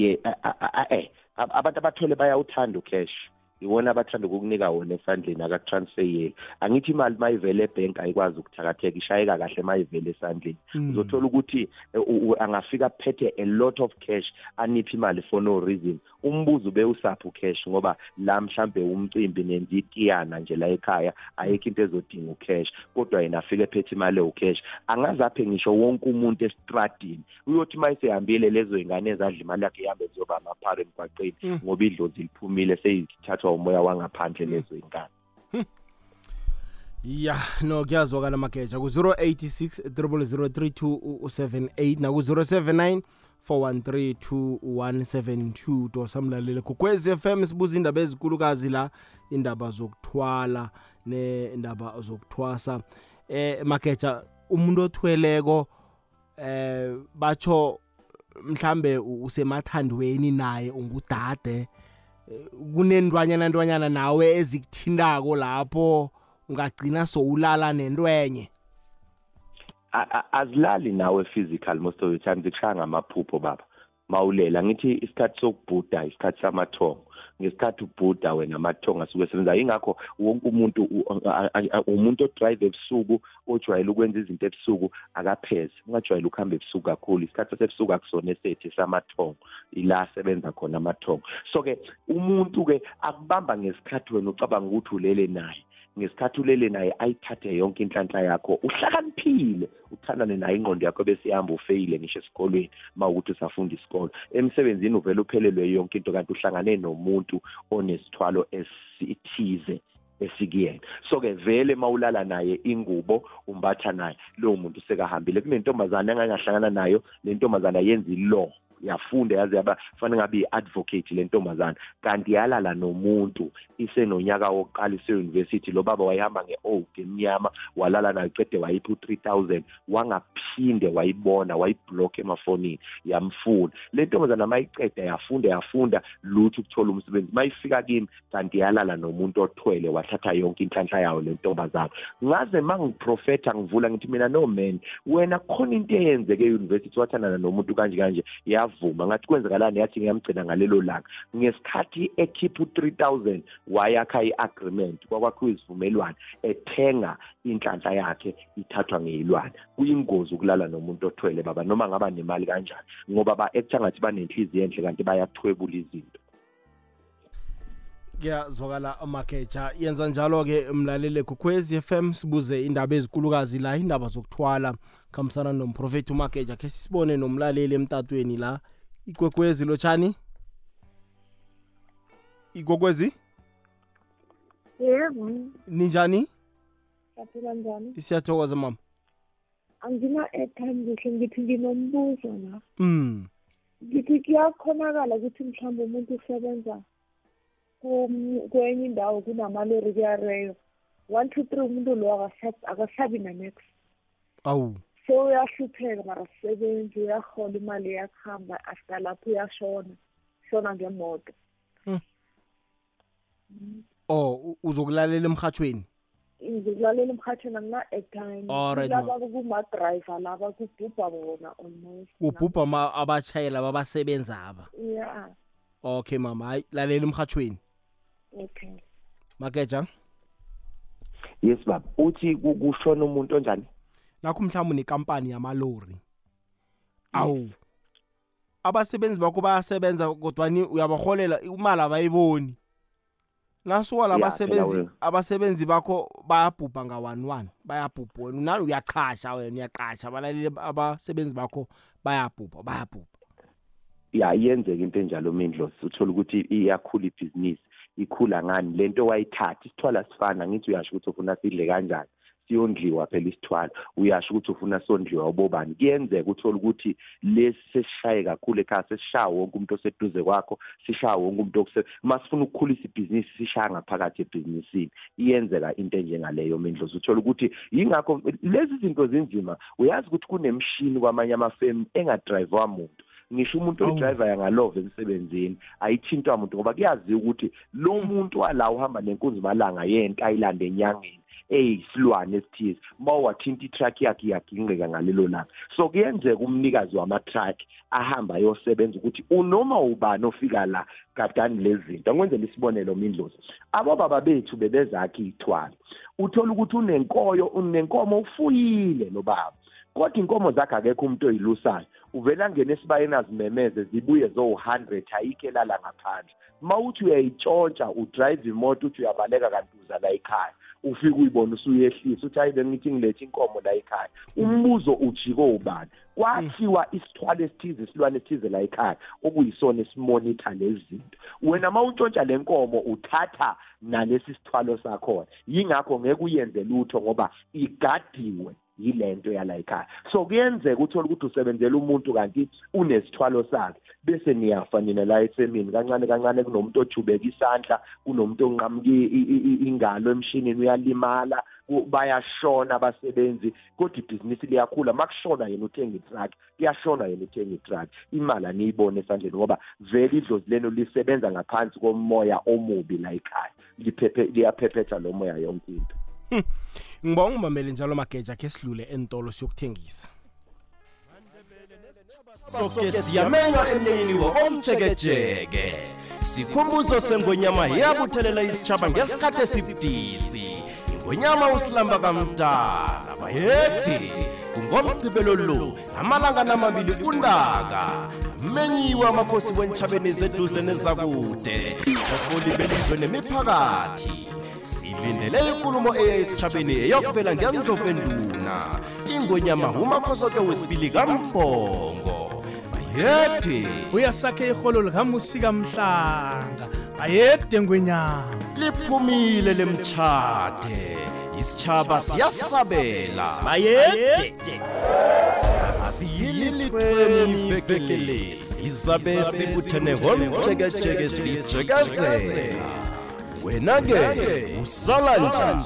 Ye a- a- a- a- eh ab- abantu abathole bayawuthanda ucash iwona abathanda ukukunika wona esandleni akakutransfeyeli angithi imali mayivele ebhenki ayikwazi ukuthakatheka ishayeka kahle mayivele esandleni. Uzothola ukuthi eh, u- u- angafika aphethe a lot of cash aniphe imali for no reason. Umbuzo ube usapho cash ngoba la mhlambe umcimbi nenza itiyana nje la ekhaya ayikho into ezodinga ucash. Kodwa yena afike ephethe imali ewucash. Angaze aphe ngisho wonke umuntu estradini. Uyothi uma esehambile lezo ingane ezadla imali yakhe ihambe ziyoba amaphara emgwaqeni ngoba idlozi liphumile seyithathwa umoya wangaphandle lezo ingane ya no kuyazwakala mageja ku-086 003278 naku-079 4132172 dosamlalele kukwez FM sibuza indaba ezikulukazi la indaba zokuthwala nendaba zokuthwasa. Eh mageja umuntu othweleko eh batsho mhlambe u- usemathandweni naye ungudade Eh, kunendwanyana ndwanyana nawe ezikuthindako lapho ungagcina sowulala nentwenye? Azilali nawe physical most of the time zikushaya ngamaphupho baba. Mawulela ngithi isikhathi sokubhuda isikhathi samathongo ngesikhathi ubhuda wena amathongo asuke esebenza. Yingakho wonke umuntu umuntu odrive ebusuku ojwayele ukwenza izinto ebusuku akapheze ungajwayele ukuhamba ebusuku kakhulu. Isikhathi sasebusuku akusona esethu esamathongo ila asebenza khona amathongo. So-ke umuntu-ke akubamba ngesikhathi wena ucabanga ukuthi ulele naye. Ngesikhathi ulele naye ayithathe yonke inhlanhla yakho uhlakaniphile uthandane naye ingqondo yakho bese ihamba ufeyile ngisho esikolweni ma ukuthi usafunda isikolo. Emsebenzini uvele uphelelwe yonke into kanti uhlangane nomuntu onesithwalo esithize esikuyena. So-ke vele mawulala naye ingubo umbatha naye lowo muntu sekahambile. Kunentombazane engangahlangana nayo le ntombazane yenza i-law yafunda yaze yaba fanele ngabe i-advocate le ntombazane. Kanti yalala nomuntu isenonyaka wokuqala ise-university lo baba wayihamba nge-old emnyama walala nayo cede wayipha u-three thousand wangaphinde wayibona wayibhlokha emafonini yamfuna. Le ntombazane mayiceda yafunda yafunda lutho ukuthola umsebenzi. Mayifika kimi kanti yalala nomuntu othwele wathatha yonke inhlanhla yawo le ntombazane. Ngaze ma ngiprofetha ngivula ngithi mina no man wena khona into eyenzeke e-university wathandana nomuntu kanje kanje. Yavuma ngathi kwenzekalani yathi ngiyamgcina ngalelo langa? Ngesikhathi ekhipha u-three thousand wayakha i-agreement kwakwakhiwa izivumelwano ethenga inhlanhla yakhe ithathwa ngeyilwane. Kuyingozi ukulala nomuntu othwele baba noma ngaba nemali kanjani? Ngoba ba-acta ngathi banenhliziyo enhle kanti bayathwebula izinto. Kuyazwakala amageja yenza njalo-ke mlalele kukhwezi FM sibuze indaba ezikulukazi la indaba zokuthwala. Khambisana nomprofethi umageja khe sisibone nomlaleli emtatweni la. Ikwekwezi lotshani? Ikwekwezi? Yebo. Ninjani? Saphila njani? Siyathokoza mama. Angina-airtime kuhle ngithi nginombuzo la. Mm ngithi kuyakhonakala ukuthi mhlawumbe umuntu usebenza kum- kwenye indawo kunamalori kuyareyo one two three umuntu lo akasa- akasabi nanex awu. So uyahlupheka mara sisebenzi uyahola imali iyakuhamba after lapho uyashona shona ngemoto. Oh u- uzokulalela emhathweni ngikulalela emhathweni angina-airtime Alright, ma. laba kumadrayiva laba kubhubha bona almost. Ubhubha ama- abatshayela babasebenza aba ya okay mama hayi lalela emhathweni okay. Makeja? Yes baba uthi ku- kushona umuntu onjani? Nakho mhlawumbe nekampani yamalori. Awu. Abasebenzi bakho bayasebenza kodwani uyabaholela imali abayiboni. Nasuka Ya, labasebenzi phela abasebenzi bakho bayabhubha nga-one one. Bayabhubha wena. Nani uyaqasha wena? Uyaqasha abalaleli abasebenzi bakho bayabhubha bayabhubha. Ya iyenzeka into enjalo mindlosi uthola ukuthi iyakhula ibhizinisi. Ikhula ngani lento wayithatha. Isithwala sifana ngithi uyasho ukuthi ufuna sidle kanjani? Siyondliwa phela isithwala. Uyasho ukuthi ufuna sondliwa ubobani? Kuyenzeka uthola ukuthi lesi sesishaye kakhulu ekhaya sesishaya wonke umuntu oseduze kwakho sishaya wonke umuntu okuse masifuna ukukhulisa ibhizinisi sishaya ngaphakathi ebhizinisini. Iyenzeka into enjengaleyo mindlozi. Uthola ukuthi yingakho lezi zinto zinzima uyazi ukuthi kunemshini kwamanye amafemu engadrayivwa muntu. Ngisho umuntu Awu. oyidrayiva yangalova emsebenzini ayithintwa muntu ngoba kuyaziwa ukuthi lo muntu wala uhamba nenkunzimalanga yento ayilanda enyangeni eyisilwane esithize uma wathinta itruck yakhe iyagingqika ngalelo langa. So kuyenzeka umnikazi wama-truck ahamba ayosebenza ukuthi unoma ubani ofika la gadani lezi zinto. Angikwenzela isibonelo mindlozi. Abobaba bethu bebezakhe iy'thwala. Uthola ukuthi unenkoyo unenkomo ufuyile lo baba kodwa inkomo zakhe akekho umuntu oyilusayo uvela angena esibayeni azimemeze zibuye zo-hundred ayikho elala ngaphandle. Ma uthi uyayitshontsha udrayive imoto uthi uyabaleka kanti uza la ekhaya. Ufike uyibone usuyehlisa uthi hayi bengithi ngilethe inkomo la ekhaya. Umbuzo ujike ubani? Kwakhiwa isithwalo esithize isilwane esithize la ekhaya okuyisona esimonitha lezi zinto. Wena ma utshontsha le nkomo uthatha nalesi sithwalo sakhona. Yingakho ngeke uyenze lutho ngoba igadiwe. Yile nto yala ekhaya so kuyenzeka uthole ukuthi usebenzela umuntu kanti unesithwalo sakhe bese niyafa nina la esemini. Kancane kancane kunomuntu ojubeka isandla kunomuntu onqamuka i- i- i- ingalo emshinini uyalimala ku- bayashona abasebenzi kodwa ibhizinisi liyakhula. Makushona yena uthenga itruck kuyashona yena uthenga itruck. Imali aniyibone esandleni ngoba vele idlozi leno lisebenza ngaphansi komoya omubi la ekhaya. Liphephe liyaphephetha lo moya yonke into. Ngibonga umamele njalo mageja khe sidlule entolo siyokuthengisa. Soke siyamenywa emnyanyeni wo-omjekejeke sikhumbuzo sengonyama yabuthelela isitshaba ngesikhathi esibudisi. Ingonyama usilamba kamdala bayedi kungomgcibelo lo amalanga namabili kuntaka amenyiwe amakhosi wentshabeni zeduze nezakude baholi belizwe nemiphakathi. Silindele inkulumo eya esitshabeni eyokuvela ngendlovenduna ingonyama umakhosoke wesibili kambhongo bayede uyasakhe iholo likamusika mhlanga ayede ngwenyama. Liphumile lemtshade. Isitshaba siyasabela ayede asiyilithweni ivekele sizabe sibuthene ngomjekejeke sijekezela wena-ke usala njani?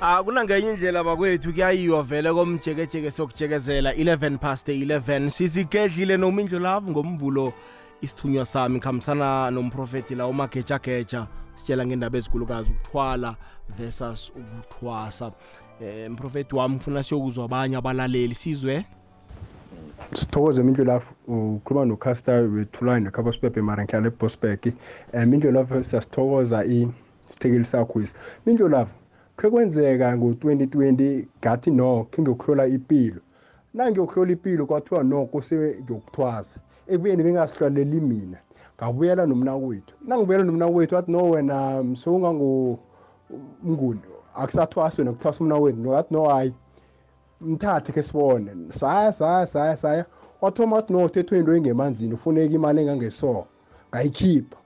akunangenye indlela bakwethu kuyayiwa vele komjekejeke sokujekezela 11 past 11 sizigedlile nomindlu lavu ngomvulo. Isithunywa sami khambisana nomprofeti la umagejageja sitshela ngendaba ezikulukazi ukuthwala versus ukuthwasa. Um mprofeti wami ngifuna siyokuzwa abanye abalaleli sizwe? Sithokoze mindlulafu ukhuluma nocaster wethulane nekhabospepe mara ngihlala ebosbek um mindlulafu siyasithokoza isithekeli sakho isi mindlulafu khe kwenzeka ngo-2020 ngathi no khe ngiyokuhlola impilo nangiyokuhlola impilo kwathiwa no kuse ngiyokuthwasa. Ekubuyeni bengasihlaleli mina ngabuyela nomnakwethu. Nangibuyela nomnakwethu wathi no wena msowungango-mnguni akusathwasi wena kuthwasa umnakwethu. Nokathi no hayi mthathe ke sibone. Saya saya saya saya. Wathoma wathi no uthethwe into engemanzini ufuneka imali engangeso ngayikhipha.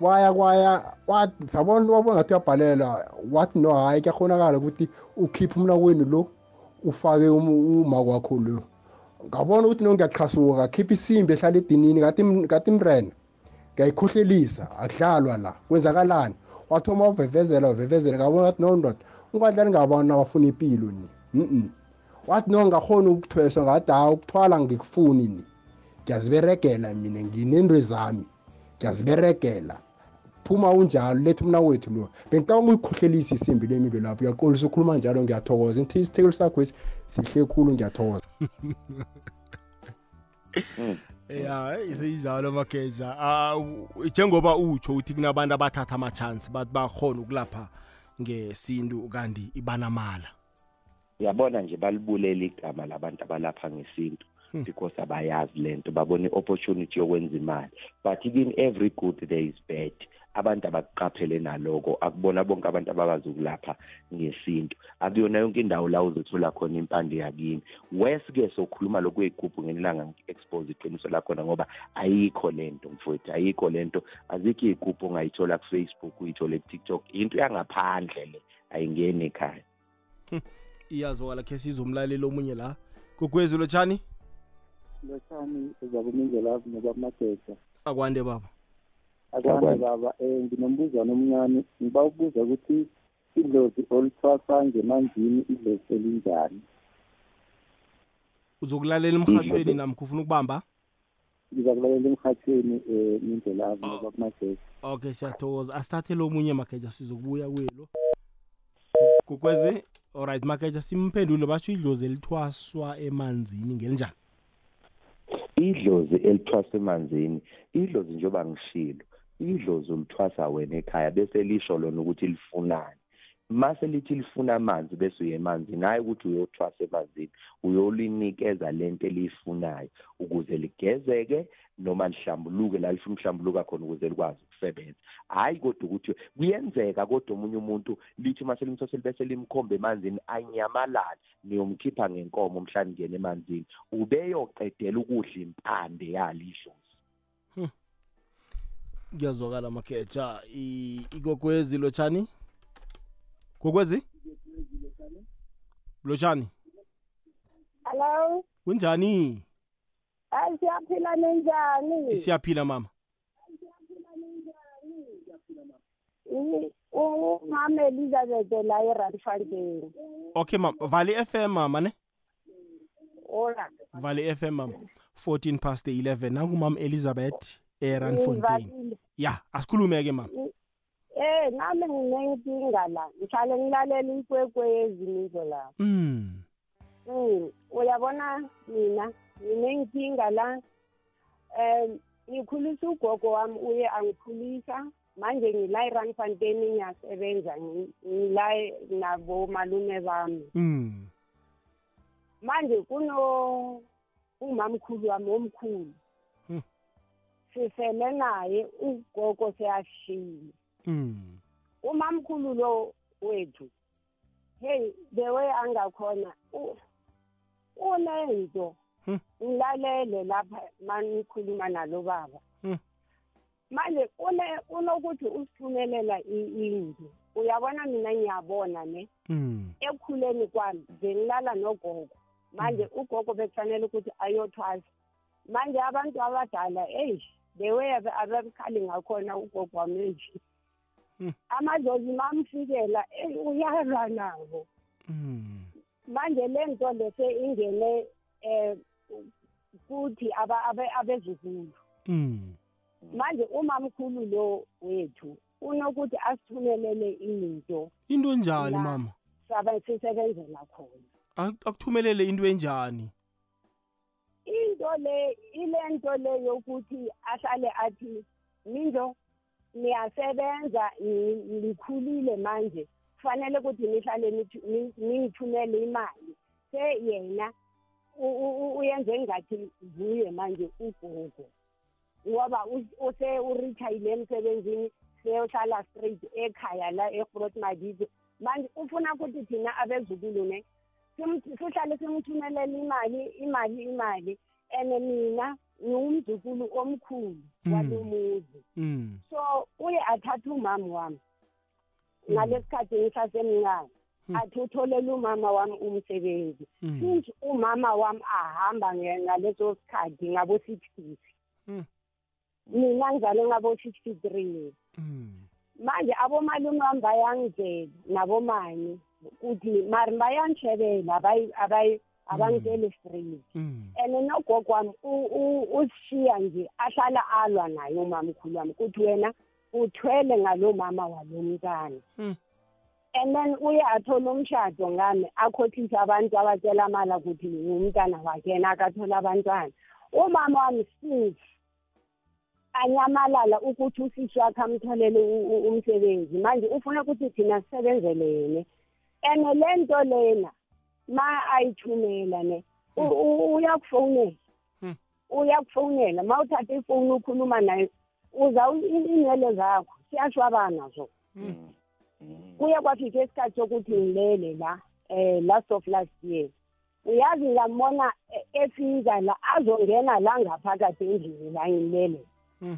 Kwaya kwaya wathi sabona wabona ngathi uyabhalela wathi no hayi kuyakhonakala ukuthi ukhiphe umnakwenu lo ufake um- uma kwakho lo. Ngabona ukuthi no ngiyaqhasuka khipha isimbi ehlala edinini kati kati mrena ngiyayikhohlelisa akudlalwa la kwenzakalani? Wathoma uvevezela uvevezela ngabona ngathi no ndoda ungadlali ngabona abafuna impilo ni? Mm wathi no ngakhona ukuthwesa ngathi hawu ukuthwala ngikufuni ni. Ngiyaziberegela mina nginento zami ngiyaziberegela. Phuma unjalo letha umna wethu lo bengicabanga uyikhohlelisa isimbi lemilo lapho uyaqolisa ukhuluma njalo? Ngiyathokoza. Isithekelo sakho esi sihle khulu ngiyathokoza. Ya iseyinjalo mageja. Ah, u- njengoba utsho uthi kunabantu abathatha ama-chance bathi bakhona ukulapha ngesintu kanti ibanamala. Uyabona nje balibulela igama labantu abalapha ngesintu because abayazi lento babona i-opportunity yokwenza imali. But in every good there is bad. Abantu abakuqaphele naloko. Akubona bonke abantu abakwazi ukulapha ngesintu. Akuyona yonke indawo la uzothola khona impande yakini. Wes-ke sokhuluma lokhu kwey'gubhu ngenilanga ngi-expose iqiniso lakhona ngoba ayikho lento mfowethu ayikho lento azikho iy'gubhu ongayithola kufacebook uyithole kutiktok. Into yangaphandle le ayingeni ekhaya. Iyazwakala khe sizomlaleli omunye la. Gogwezi lotshani? Lotshani ezakumindlelavu noba mageja akwande baba akwande baba um nginombuzane omncane ngiba ukubuza ukuthi idlozi olithwasa ngemanzini idlozi elinjani uzokulalela emhathweni namkha ufuna ukubamba? Ngiza kulalela emhathweni um mindlelavu noba kumageja okay siyathokoza. Asithathele omunye mageja sizokubuya kuye lo. Gogwezi alright mageja simphendule basho idlozi elithwaswa emanzini ngelinjani? Idlozi elithwasa emanzini idlozi njengoba ngishilo. Idlozi ulithwasa wena ekhaya bese lisho lona ukuthi lifunani. Mase lithi lifuna amanzi bese uye emanzini hayi ukuthi uyothwasa emanzini uyolinikeza lento eliyifunayo ukuze ligezeke noma lihlambuluke la lifuna ukuhlambuluka khona ukuze likwazi ukusebenza. Hayi kodwa ukuthi kuyenzeka kodwa omunye umuntu lithi mase limthosele bese limkhomba emanzini anyamalale niyomkhipha ngenkomo mhlawumbe ngene emanzini. Ubeyoqedela ukudla impande yalidlozi. Kuyazwakala mageja I- igogwezi lotshani? Gogwezi lotshani? Hello, kunjani? Hayi siyaphila nenjani? siyaphila mama. I- Umama Elizabeth la eRandfontein. okay mama. Valley fm mama ne? Ora. valley fm mama. 14 past 11 nangumama elizabeth. Eranfontein Ngivalile. ya asikhulume-ke mama Eh, nami nginenkinga la. Ngihlale ngilalela ikwekwezi nizo la. mm. Mm, uyabona mina nginenkinga la. Eh, ngikhulisa ugogo wami uye angikhulisa manje ngila eRandfontein ngiyasebenza ngi- ngila nabo malume bami. Mm. manje kuno umamkhulu wami omkhulu. Sisele naye ugogo seyashiye Mm. umamkhulu lo wethu hey the way angakhona unento ngilalele lapha manikhuluma nalo baba. Hmm. manje une unokuthi usithumelela indlu uyabona mina ngiyabona ne? Mm. ekukhuleni kwami bengilala nogogo. Manje ugogo bekufanele ukuthi ayothwasa. Manje abantu abadala eyi the way abe- abebukhali ngakhona ugogo wami enje Hmm. amadlozi mamfikela eyi uyalwa nabo Mm. manje le nto lese ingene um kuthi aba- abe- abezukulu Mm. manje umamkhulu lo wethu unokuthi asithumelele into into enjani La. mama sabe sisebenzela khona Ak- akuthumelele into enjani into le ile nto le yokuthi ahlale athi minjo niyasebenza ni- nikhulile manje. Kufanele ukuthi nihlale ningithumele imali. Se yena uyenze ngathi vuye manje ugogo. Ngoba us- use uritayile emsebenzini seyohlala straight ekhaya la egrot madizo manje ufuna ukuthi thina abezukulu ne sihlale simthumelela imali imali imali. And mina ngiwumzukulu omkhulu Mm. walo muzi. Mm. so uye athatha umama wami ngalesikhathi ngisasemncane athi utholele umama wami umsebenzi. Mm. since umama wami ahamba ngaleso sikhathi ngabo-sixties mina ngizale ngabo-fifty-three manje abomalume wami bayangitshela nabomani ukuthi mari bayangishebela abangitsheli free. And nogogo wami u- u- usishiya nje ahlala alwa naye umamkhulu wami. Ukuthi wena uthwele ngalo mama walo mntana. And then uye athola umshado ngami akhohlisa abantu abatshela amala ukuthi ngumntana wakhe yena akathola abantwana. Umama wami since anyamalala ukuthi usisi wakhe amtholele umsebenzi. Manje ufuna ukuthi thina sisebenzele yena. And le nto lena ma ayithumela ne u- u- uyakufonela uyakufonela ma uthatha ifoni ukhuluma naye uza u- i- inwele zakho siyashwabana zo kuye kwafika isikhathi sokuthi ngilele la eh last of last year uyazi ngambona e- efika la azongena la ngaphakathi endlini la ngilele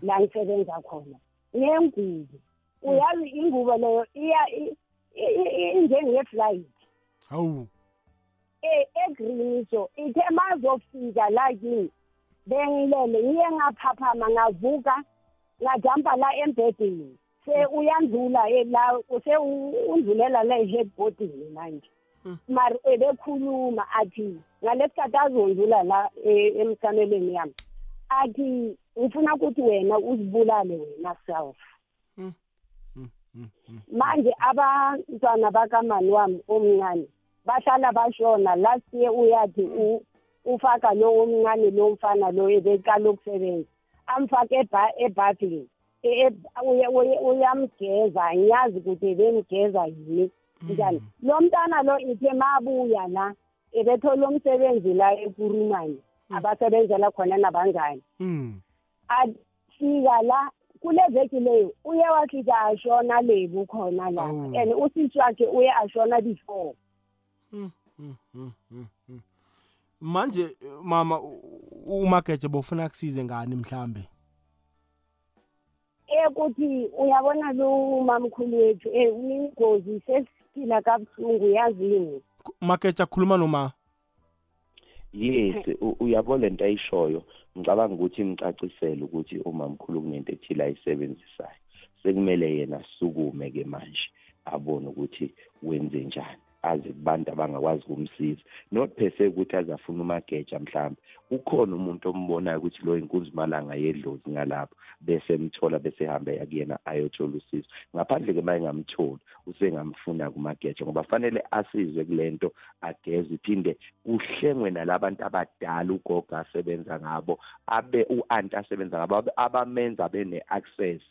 la ngisebenza khona nengubo uyazi ingubo leyo iya i- i- i- injenge-flight hawu e- egreen so ithe mazofika la kimi bengilele ngiye ngaphaphama ngavuka ngajampa la embhedeni. Se uyandlula eh, la se undlulela la e-headboardini manje. Mari ebekhuluma athi ngalesikhathi azondlula la eh, emkamelweni yami. Athi ngifuna ukuthi wena uzibulale wena self. Manje abantwana bakamani wami omncane bahlala bashona. Last year uyathi u- ufaka lo omncane lo mfana lo ebeqala ukusebenza. Amfake eba- ebhadini. E- e- uye- uye- uyamgeza. Ngiyazi ukuthi ebemgeza yini. Njani? Lo mntana lo ithe mabuya la ebethola umsebenzi la ekurumani. Abasebenzela khona nabangani. Afika la kule veki leyo uye wafika ashona lebu khona lapha and usisi wakhe uye ashona before. Manje mama umageje bofuna kusize ngani mhlambe? Ekuthi uyabona lo mamkhulu wethu eh uyingozi sesiphila kabuhlungu yazini umageje akhuluma noma? Yes uyabo lento ayishoyo. Ngicabanga ukuthi ngicacisele ukuthi umamkhulu kunento ethile ayisebenzisayo. Sekumele yena asukume ke manje abone ukuthi wenze njani. Aze kubantu abangakwazi ukumsiza. Not per se ukuthi azafuna umageja mhlawumbe ukhona umuntu ombonayo ukuthi lo inkunzi malanga yedlozi ngalapho bese emthola bese ehamba yakuyena ayothola usizo. Ngaphandle ke maye ngamtholi usengamfuna kumageja ngoba fanele asizwe kule nto ageze iphinde kuhlengwe nalabantu abadala ugogo asebenza ngabo abe u-anti asebenza ngabo abe- abamenza bene-access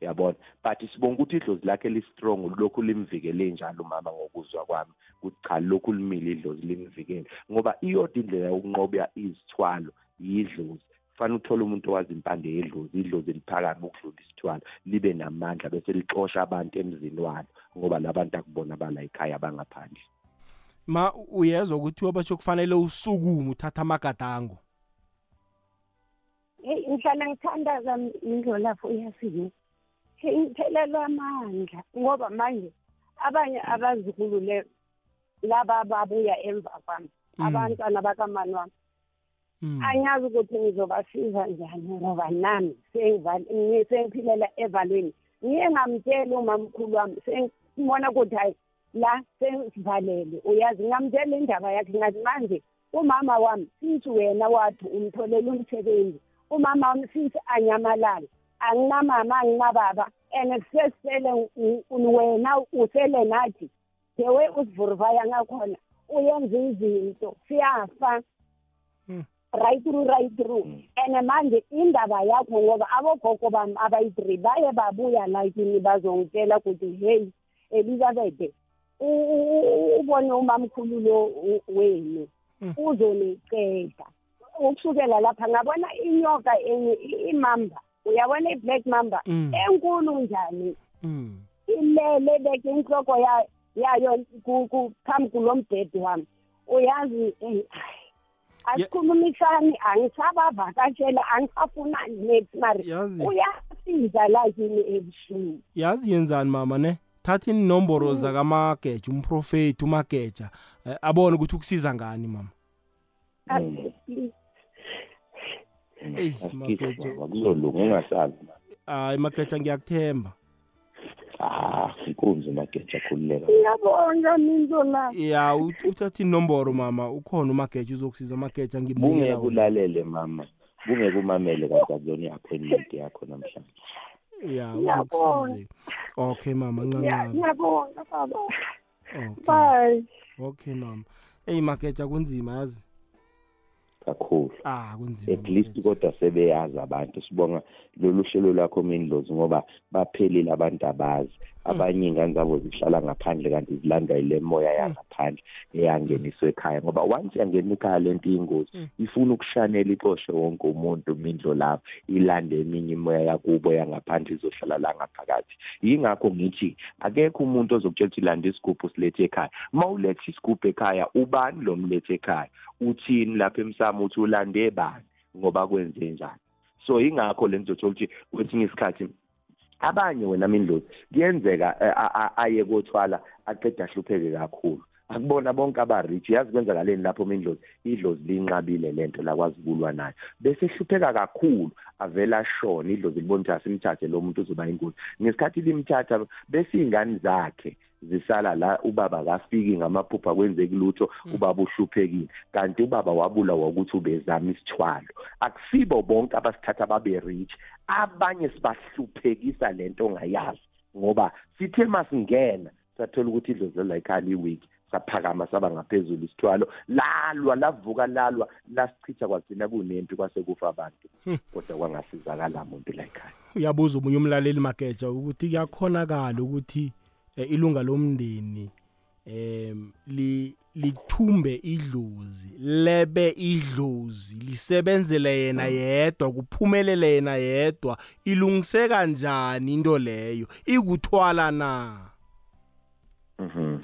yabona? But sibonga ukuthi idlozi lakhe li-strong lokhu limvikele njalo umama ngokuzwa kwami. Ukuthi cha lokhu limile idlozi limvikele. Ngoba iyodwa indlela yokunqoba izithwalo yidlozi. Kufanele uthole umuntu owazi impande yedlozi idlozi eliphakame ukudlula isithwalo libe namandla bese lixosha abantu emzini walo ngoba labantu akubona bala ekhaya bangaphandle. Ma uyezwa ukuthi wabasho kufanele usukume uthatha amagadango? Heyi ngihlala ngithandaza indlolapho uyafike ngiphelelwa amandla ngoba manje abanye abazukulu le laba babuya emva kwami abantwana bakamani wami anyazi ukuthi ngizobasiza njani ngoba nami sengiphilela evalweni. Ngiye ngamtshela umamkhulu wami sengibona ukuthi hayi la sengivalele. Uyazi ngamtshela indaba yakhe ngathi manje umama wami sithi wena wathi umtholela umsebenzi umama wami sithi anyamalala anginamama anginababa and kusesele wena usele nathi dewe usivuruvaya ngakhona uyenza izinto siyafa. Right through right through. And manje indaba yakho ngoba abogogo bami abayi-three baye babuya la kini bazongitshela ukuthi heyi elizabethe ubone umamkhulu lo wenu uzoniceda. Ukusukela lapha ngabona inyoka enye imamba. Uyabona i-black mamba Mm. enkulu njani? Ilele beke inhloko ya- yayo ku- ku- phambi kulo mbhedi wami. Uyazi eh, asikhulumisani angisabavakashela angisafunani nethi mari. Yazi. uyafika isiza lakini ebusuku yazi yenzani mama ne? Thatha inomboro zakamageja umprofeti umageja. Eh, abone ukuthi ukusiza ngani mama? Please eyi asikhishwe mageja baba kuzolunga ungasabi hayi mageja ngiyakuthemba. Ah inkunzi mageja khululeka ngiyabonga minzo la ya ut- uthatha inomboro mama. Ukhona umageja uzokusiza mageja bungeke ngimnikela wena. ulalele mama. Bungeke umamele kanti akuyona i-appointment yakho namhlanje. Ya Ngiyabonga. uzokusiza. Okay mama Ngiya- ncancane. ngiyabonga baba. Okay bye. Okay mama. Eyi mageja kunzima yazi. Kakhulu. Ah kunzima at least kodwa sebeyazi abantu. Sibonga lolu hlelo lwakho mindlozi ngoba baphelile abantu abazi. Abanye iy'ngane zabo zihlala ngaphandle kanti zilandwa yile moya yangaphandle eyangeniswa ekhaya. Ngoba once yangena ekhaya lento iyingozi. Ifuna ukushanela ixoshe wonke umuntu mindlo lapho. Ilande eminye imoya yakubo yangaphandle izohlala la ngaphakathi. Yingakho ngithi akekho umuntu ozokutshela ukuthi landa isigubhu silethe ekhaya. Ma uletha isigubhu ekhaya ubani lo mlethe ekhaya? Uthini lapha emsamo? Uthi ulande bani ngoba kwenze njani. So yingakho le ngizothola ukuthi kwesinye isikhathi abanye wena mindlozi kuyenzeka eh, a- a- aye kothwala aqeda ahlupheke kakhulu. Akubona bonke aba-rich yazi kwenzakaleni lapho mindlozi idlozi linqabile lento lakwazi ukulwa nayo. Bese ehlupheka kakhulu avela ashona idlozi libona ukuthi asimthathe lo muntu uzoba ingozi ngesikhathi limthatha bese iy'ngane zakhe zisala la ubaba kafiki ngamaphupha kwenzeki lutho ubaba uhluphekile. Kanti ubaba wabulawa ukuthi ubezama isithwalo. Akusibo bonke abasithatha babe rich abanye sibahluphekisa lento ongayazi ngoba sithe masingena sathola ukuthi idlozi la ekhaya liwiki saphakama saba ngaphezulu isithwalo lalwa lavuka lalwa lasichitha kwagcina kunempi kwase kufa abantu. Kodwa kwangasizakala muntu la ekhaya uyabuza umunye umlaleli mageja ukuthi kuyakhonakala ukuthi ilunga lomndeni em li lithumbe idlozi lebe idlozi lisebenzele yena yedwa kuphumelele yena yedwa ilungiseka kanjani into leyo ikuthwala na Mhm.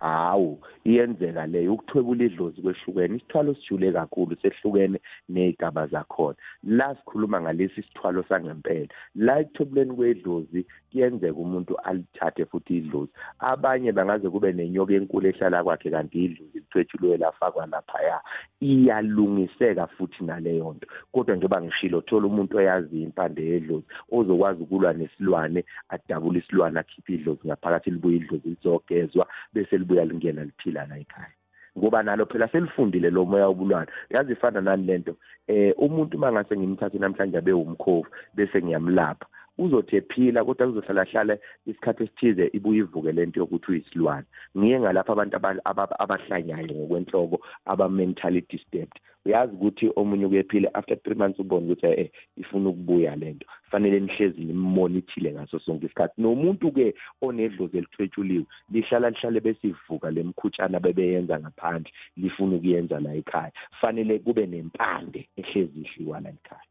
Hawu, iyenzeka leyo ukuthwebula idlozi kwehlukene. Isithwalo sijule kakhulu sehlukene nezigaba zakhona. La sikhuluma ngalesi sithwalo sangempela. La ekuthwebuleni kwedlozi kuyenzeka umuntu alithathe futhi idlozi. Abanye bangaze kube nenyoka enkulu ehlala kwakhe kanti idlozi lithwetshulwe lafakwa laphaya. Iyalungiseka futhi naleyo nto. Kodwa njengoba ngishilo thola umuntu oyazi impande yedlozi ozokwazi ukulwa nesilwane adabule isilwane akhiphe idlozi ngaphakathi libuye idlozi lizogezwa bese libuya lingena liphila la ekhaya ngoba nalo phela selifundile lo moya wobulwane yazi ifana nani lento eh umuntu mangase ngimthathe namhlanje abe umkhovu bese ngiyamlapha uzothi ephila kodwa kuzohlala hlala isikhathi esithize ibuye ivuke lento yokuthi uyisilwane. Ngiye ngalapha abantu aba- aba- abahlanyayo ngokwenhloko aba mentally disturbed. Uyazi ukuthi omunye kuyephila after three months ubone ukuthi eh ifuna ukubuya lento fanele nihlezi nimmonithile ngaso sonke isikhathi. Nomuntu-ke onedlozi elithwetshuliwe lihlala lihlale besivuka lemkhutshana bebeyenza ngaphandle lifuna ukuyenza la ekhaya. Fanele kube nempande ehlezi ihliwa la ekhaya.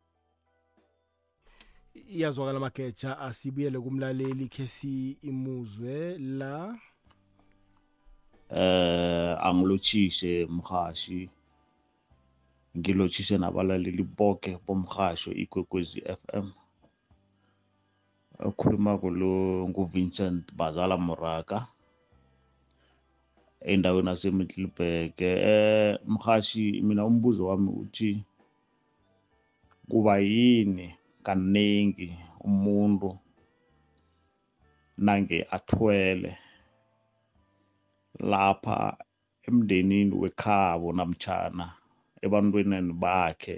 Iyazwakala mageja asibuyele kumlaleli khe imuzwe la. Eh angilothishe mhashi ngilothishe nabalaleli bonke bomhasho ikwekwezi FM okhuluma kulo nguVincent Bazala Moraka endaweni yaseMiddelburg. Eh mhashi mina umbuzo wami uthi kuba yini kaningi umuntu nange athwele lapha emndenini wekhabo namtjana ebantweneni bakhe.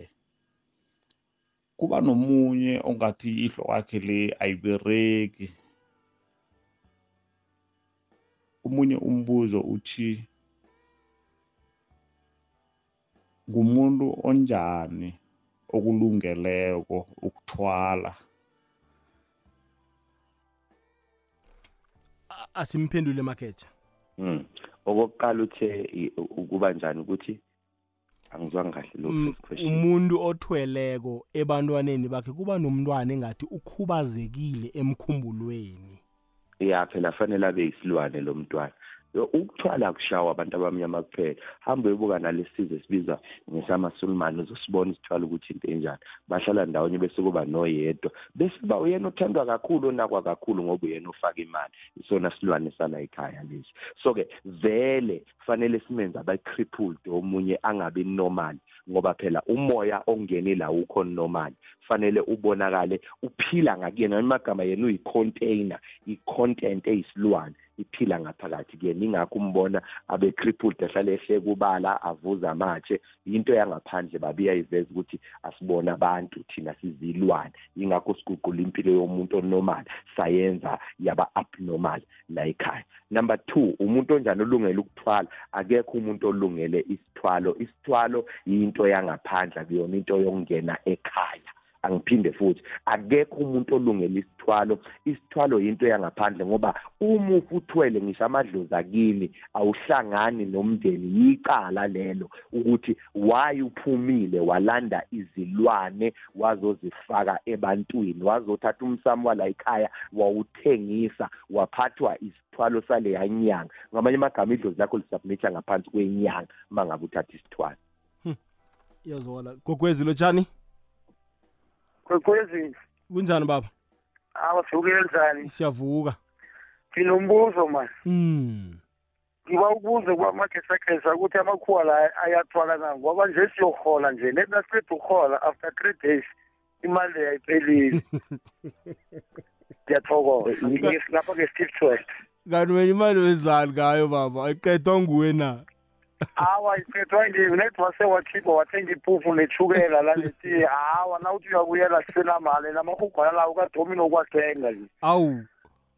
Kuba nomunye ongathi ihlo kwakhe le ayibereki omunye umbuzo uthi ngumuntu onjani? Okulungeleko ukuthwala. A- asimphendule mageja Mm. Okokuqala uthe ukuba njani ukuthi angizwanga kahle lo Mm, umuntu othweleko ebantwaneni bakhe kuba nomntwana engathi ukhubazekile emkhumbulweni. Ya phela fanele abe yisilwane lo mntwana. Ukuthwala kushawa abantu abamnyama kuphela. Hambe uyobuka nalesi sizwe esibiza ngesamasulumane uzosibona isithwala ukuthi into enjani. Bahlala ndawonye bese kuba noyedwa. Bese ba uyena othandwa kakhulu onakwa kakhulu ngoba uyena ofaka imali. Isona silwane sala ekhaya lesi. So-ke vele kufanele simenze abe-crippled omunye angabi normal ngoba phela umoya ongene la ukho normal fanele ubonakale uphila ngakuyena amagama yena uyi-container i-content eyisilwane. Iphila ngaphakathi kuyena ingakho umbona abe-crippled ahlale ehle kubala avuza amatshe. Into yangaphandle babiya iveza ukuthi asibona abantu thina sizilwane. Ingakho siguqula impilo yomuntu onormal sayenza yaba abnormal la ekhaya. Number 2 umuntu onjani olungele ukuthwala? Akekho umuntu olungele isithwalo. Isithwalo yinto yangaphandle kuyona into yokungena ekhaya. Angiphinde futhi. Akekho umuntu olungela isithwalo. Isithwalo yinto yangaphandle ngoba uma ufuthwele ngisho amadlozi akini awuhlangani nomndeni. Yicala lelo ukuthi why uphumile walanda izilwane wazozifaka ebantwini wazothatha umsamo wala ekhaya wawuthengisa waphathwa isithwalo sale yanyanga ngamanye amagama idlozi lakho lisubmitha ngaphansi kwenyanga mangabe uthatha isithwalo. Iyazwakala gogwezi lotshani kwekwezi kunjani baba? Awa sivukile njani siyavuka. Nginombuzo mani mm ngiba ukubuze kwamakhesakesa ukuthi amakhuwa la ayathwala na ngoba nje siyohola nje. Net nasiqeda ukuhola after three days imali leyo ayiphelile. Ngiyathokoza. Lapha ke-steve twest kanti wena imali wezali ngayo baba ayiqedwa nguwe na? Hawa iphethwa nje net wase wakhipha wathenga iphufu nethukela laletiye hawa nawuthi uyabuyela sisenamali namahugwana lawo kadomino kwathenga nje. Awu.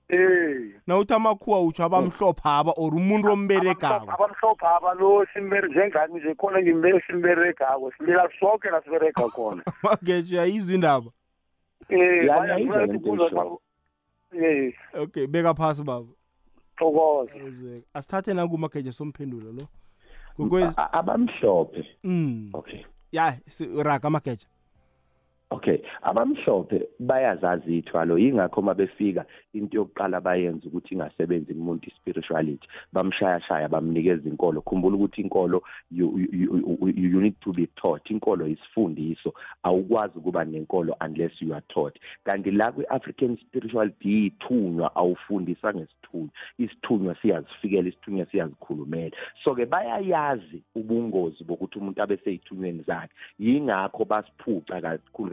Eh nawuthi amakhuwa utsho abamhlophaba or umuntu omberegako? Abamhlophe aba lo simbere njengani nje khona ngimbere simberegako simila soke la siberega khona. Magejo uyayizwa indaba. Eh Lana baya izwa ngifuna lento ukubuza oyishoyo. ma- eh okay beka phasi baba. Thokoza Awuzweka. asithathe nakumagejo somphendulo lo. Gokwezi A- abamhlophe. Mm. Okay. Ya si- raga amageja. Okay abamhlophe bayazazi ithwalo yingakho mabefika into yokuqala bayenza ukuthi ingasebenzi kumuntu spirituality bamshaya shaya bamnikeza inkolo. Khumbula ukuthi inkolo you, you, you, you need to be taught. Inkolo isifundiso awukwazi ukuba nenkolo unless you are taught. Kanti la kwi-African spirituality ithunywa awufundisa ngesithunywa. Isithunywa siyazifikela isithunywa siyazikhulumela. So ke bayayazi ubungozi bokuthi umuntu abe seyithunyweni zakhe. Yingakho basiphuca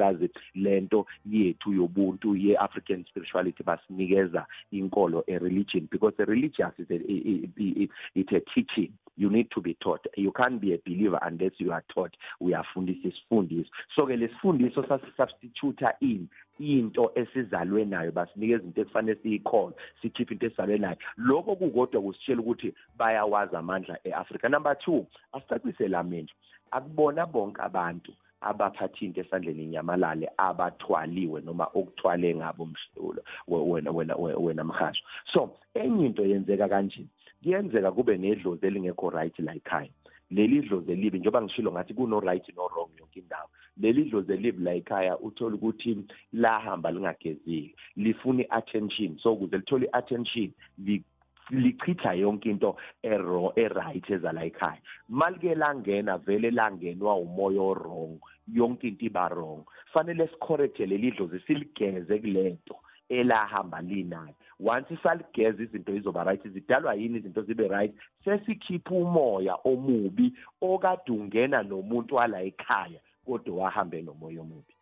kakhulukazi lento yethu yobuntu ye-African spirituality basinikeza inkolo a religion because a religious is a, i- i- i- it's a teaching. You need to be taught. You can't be a believer unless you are taught. Uyafundisa isifundiso so ke lesifundiso sasisubstitute in into esizalwe nayo basinikeza into ekufanele siyikhole sikhiphe into esizalwe nayo. Lokho kukodwa kusitshela ukuthi bayawazi amandla e-Africa number 2 asicacise lamehlo akubona bonke abantu abaphatha into esandleni inyamalale abathwaliwe noma okuthwale ngabo mhlola wena wena wena mhasho so enye into yenzeka kanje kuyenzeka kube nedlozi elingekho right la ekhaya leli dlozi elibi njengoba ngishilo ngathi kuno right no wrong yonke indawo leli dlozi elibi la ekhaya uthola ukuthi lahamba lingagezile lifuna i-attention. So ukuze lithole i-attention li lichitha yonke into ero eright eza la ekhaya malike langena vele langenwa umoya orong yonke into iba wrong. Fanele sicorrecte leli dlozi siligeze kulento elahamba linayo. Once isaligeza izinto izoba right zidalwa yini izinto zibe right? Sesikhipha umoya omubi okade ungena nomuntu wala ekhaya kodwa wahambe nomoya omubi.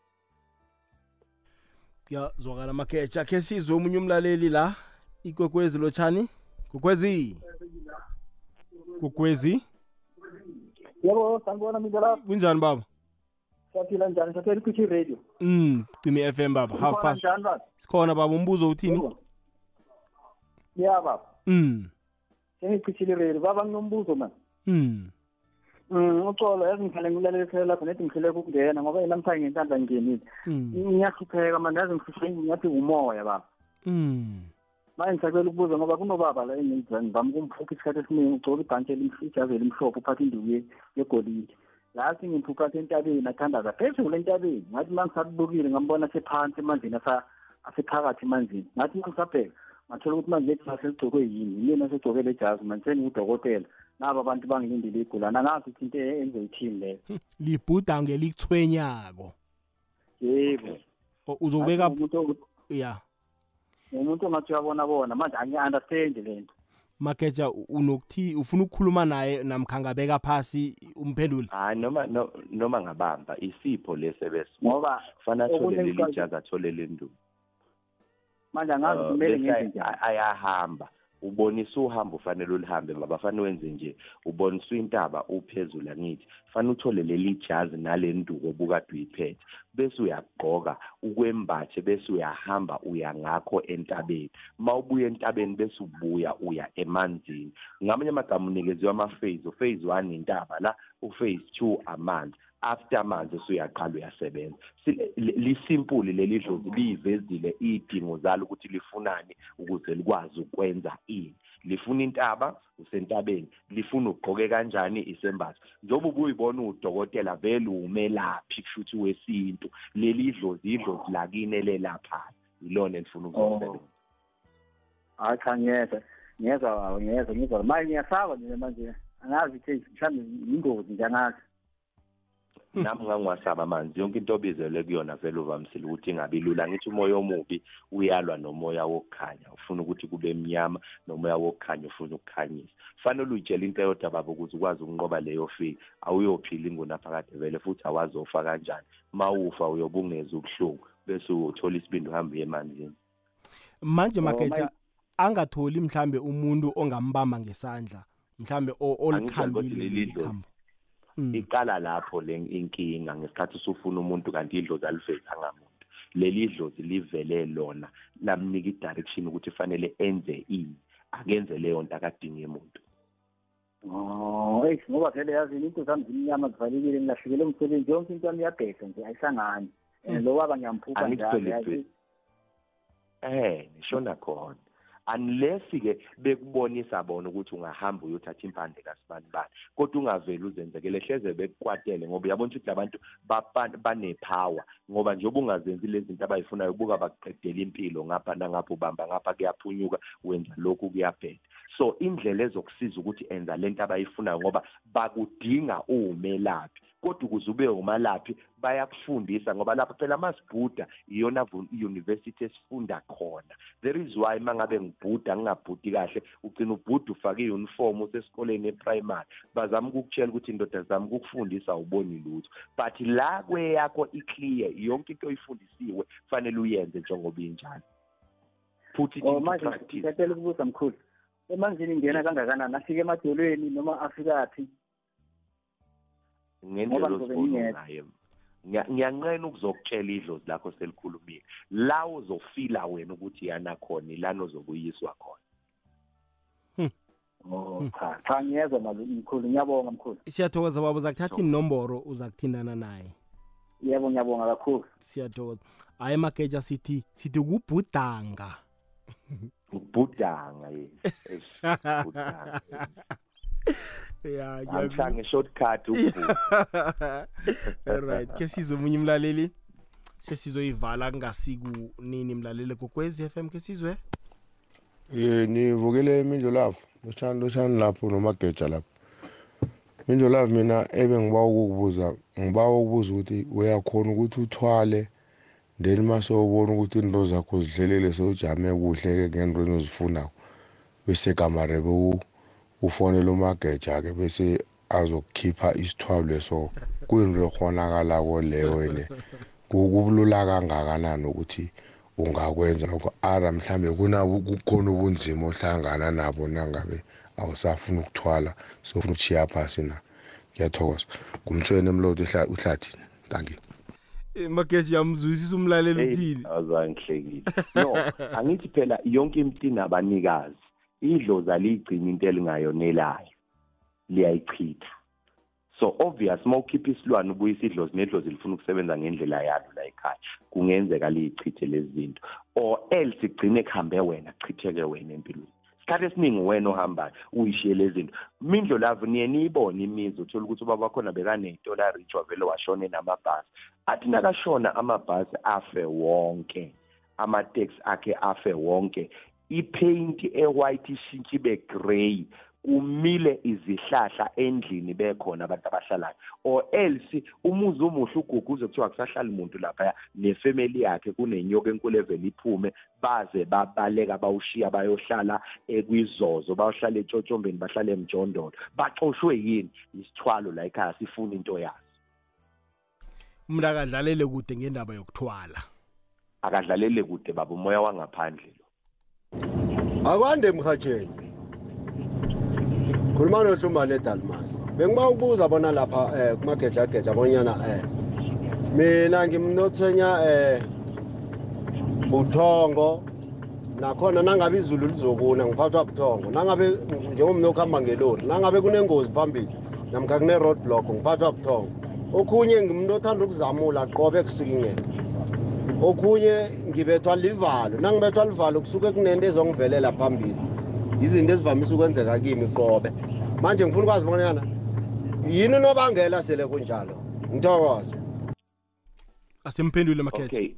Kuyazwakala mageja khe sizwe omunye umlaleli la ikwekwezi lotshani? Kukwezi? Kukwezi? Yebo sanibona mina la kunjani baba? Siyaphila njani? Sathela ikwithi radio. Mm cimi FM baba. Half Ukhona past njani baba? Sikhona baba. Umbuzo uthini? Ya baba. Mm. Sengichithile radio baba nginombuzo man. Mm. Mm, uxolo yazi ngihlale ngilalele lapho nethi ngihluleka ukungena ngoba namhlanje ngentanda ngingenile mm. Ngiyahlupheka manje yazi ngifihle ngiyathi umoya baba. Mm. Manje ngisacela ukubuza ngoba kunobaba la engenzani? Ngivame ukumphupha isikhathi esiningi ugcoba ibhantshi elimhlophe ijazi elimhlophe uphatha induku ye- yegolide. Lasi ngimphupha sentabeni athandaza phezulu entabeni. Ngathi uma ngisabukile ngambona sephansi emanzini asa- asephakathi emanzini ngathi uma ngisabheka ngathola ukuthi manje ijazi seligcokwe yini? Yini segcoke le jazi? Manje sengudokotela nabo abantu bangilindile igulana angazi ukuthi into engizoyithini leyo libhuda ngelikuthwenyako yebo. O- uzobeka umuntu ya. Umuntu ongathi uyabona bona manje angiyi-understand le nto. Mageja u- unokuthi ufuna ukukhuluma naye namkha ngabeka phasi umphenduli? Hayi noma no- noma ngabamba isipho lesebes ngoba fana athole okunye leli kuqale- jazi athole le nduku manje angazi Uh, kumele bese ngenze ay- njani. ayahamba. Ubonisa uhambo ufanele ulihambe baba fanele wenze nje. Ubonisa intaba uphezulu angithi. Fanele uthole leli jazi nale nduku obukade uyiphethe. Bese uyagqoka ukwembathe bese uyahamba uya ngakho entabeni. Ma ubuya entabeni bese ubuya uya emanzini. Ngamanye amagama unikeziwe ama-phase uphase one intaba la uphase two amanzi. After amanzi usuyaqala uyasebenza. Si- li- lisimpuli leli dlozi liyivezile iy'dingo zalo ukuthi lifunani ukuze likwazi ukwenza ini. Lifuna intaba usentabeni. Lifuna ugqoke kanjani isembatho. Njengoba ubuyibona udokotela vele umelaphi kusho ukuthi wesintu leli dlozi idlozi lakini elelaphayo. Yilona elifuna ukuzosebenza hayi cha ngiyeza ngiyeza ngiyeza ngiyeza manje ngiyasaba nje manje angazi ukuthi mhlawumbe yingozi nje angazi nami ngangiwasaba manzi yonke into obizelwe kuyona vele uvamisile ukuthi ingabi lula. Ngithi umoya omubi uyalwa nomoya wokukhanya ufuna ukuthi kube mnyama nomoya wokukhanya ufuna ukukhanyisa. Fanele uyitshele into eyodwa baba ukuze ukwazi ukunqoba leyo fika awuyophila ingunaphakade vele futhi awazofa kanjani. Ma ufa uyobe ungeza ubuhlungu bese uyothola isibindi uhambe uye emanzini. Manje Oh, mageja my- angatholi mhlambe umuntu ongambamba ngesandla mhlambe o- Angitshela ukuthi olikhambile leli leli dlozi khambo. Iqala lapho le inkinga ngesikhathi usufuna umuntu kanti idlozi alivezanga muntu. Leli dlozi livele lona lamnika i-direction ukuthi fanele enze ini akenze leyo nto akadinge muntu oh eyi ngoba vele yazini into zami zimnyama zivalekile ngilahlekelwe umsebenzi yonke into yami iyabhesa nje ayisangani and lo waba ngiyamphupha njalo yazi. eh nishona khona. Unless-ke bekubonisa bona ukuthi ungahamba uyothatha impande kasibani bani. Kodwa ungaveli uzenzekele hleze bekukwatele ngoba uyabona ukuthi labantu bapa- banepower ngoba njengoba ungazenzi lezi zinto abayifunayo buka bakuqedela impilo ngapha nangapha ubamba ngapha kuyaphunyuka wenza lokhu kuyabheda. So indlela ezokusiza ukuthi enza lento abayifunayo ngoba bakudinga uwumelaphi kodwa ukuze ube umalaphi bayakufundisa ngoba lapha phela masibhuda iyona vu- university esifunda khona. There is why mangabe ngibhuda ngingabhudi kahle ugcina ubhuda ufake i-uniform usesikoleni eprimary. Bazama ukukutshela ukuthi indoda zama ukukufundisa awuboni lutho. But la kweyakho i-clear yonke into oyifundisiwe fanele uyenze njengoba injalo. Put it oh into manje practice. ngiyacela ukubuza mkhulu. Emanzini ingena kangakanani? Afike emadolweni noma afikaphi ngendlela Ngoba ngizobe ozibona ngingedwa. ngayo Ngiya- ngiyanqena ukuzokutshela idlozi lakho selikhulumile. La uzofila wena ukuthi yana khona ilana ozobe uyiswa khona oh cha cha ngiyezwa malu- mkhulu ngiyabonga mkhulu. Siyathokoza baba uzakuthatha inomboro uzakuthindana naye. Yebo ngiyabonga kakhulu. Siyathokoza. Hayi mageja sithi sithi kubhudanga. Ubhudanga yes. Eish, ubhudanga. Ya angihlange shortcut ubhuda alright ke sizwe omunye umlaleli? Sesizoyivala kungasiku nini mlaleli kokwezi FM ke sizwe? Ye nivukele mindlolavu loshani loshani lapho nomageja lapho. Mindlolavu mina ebe ngiba ukukubuza ngiba ukubuza ukuthi uyakhona ukuthi uthwale then mase ubona ukuthi into zakho zidlelele sewujame kuhle-ke ngentweni ozifunako bese kamare bewu- ufonele umageja-ke bese azokukhipha isithwalo leso kuyinto ekghonakalako leyo wene ku- kubulula kangakanani ukuthi ungakwenza lokho? Ara mhlambe kukhona ubunzima ohlangana nabo nangabe awusafuna ukuthwala sofuna ukushiya phasi na? Ngiyathokoza ngumthweni emlodo uhla- uhlathi thank you mageja yamzwisisa umlaleli uthini? azangihlekile. No angithi phela yonke imtini abanikazi idlozi aliyigcini into elingayonelayo liyayichitha. So obvious uma ukhipha isilwane ubuyisa idlozi nedlozi lifuna ukusebenza ngendlela yalo la ekhaya kungenzeka liyichithe lezi zinto. Or else igcine kuhambe wena kuchitheke wena empilweni. Isikhathi esiningi wena ohambayo uyishiye lezi zinto. Mindlo lavo niye niyibone imizi uthola ukuthi ubaba wakhona bekaney'tola rich wavele washone namabhasi athi nakashona amabhasi afe wonke amateksi akhe afe wonke ipaint e-white ishintshe ibe grey kumile izihlahla endlini bekhona abantu abahlalayo. Or else umuzi omuhle uguguze kuthiwa kusahlali muntu laphaya nefamily yakhe kunenyoka enkulu evele iphume baze babaleka bawushiya bayohlala ekwizozo bayohlala etshotshombeni bahlale emjondolo. Baxoshwe yini? Isithwalo la ekhaya sifuna into yazo umuntu akadlalele kude ngendaba yokuthwala. Akadlalele kude baba umoya wangaphandle. lo akwande emhatsheni khuluma nohlumbane edalmas bengiba ukubuza bona lapha um kumagejageja abonyana um mina ngimnothwenya um buthongo. Nakhona nangabe izulu lizokuna ngiphathwa buthongo. Nangabe njengomna okuhamba ngelori nangabe kunengozi phambili namkha kune-road block ngiphathwa buthongo. Okhunye ngimuntu othanda ukuzamula qobe kusikingela okhunye ngibethwa livalo. Nangibethwa livalo kusuke kunento ezongivelela phambili. Izinto ezivamise ukwenzeka kimi qobe. Manje ngifuna ukwazi bonana yini unobangela sele kunjalo? Ngithokoza asimphendule makhethe okay.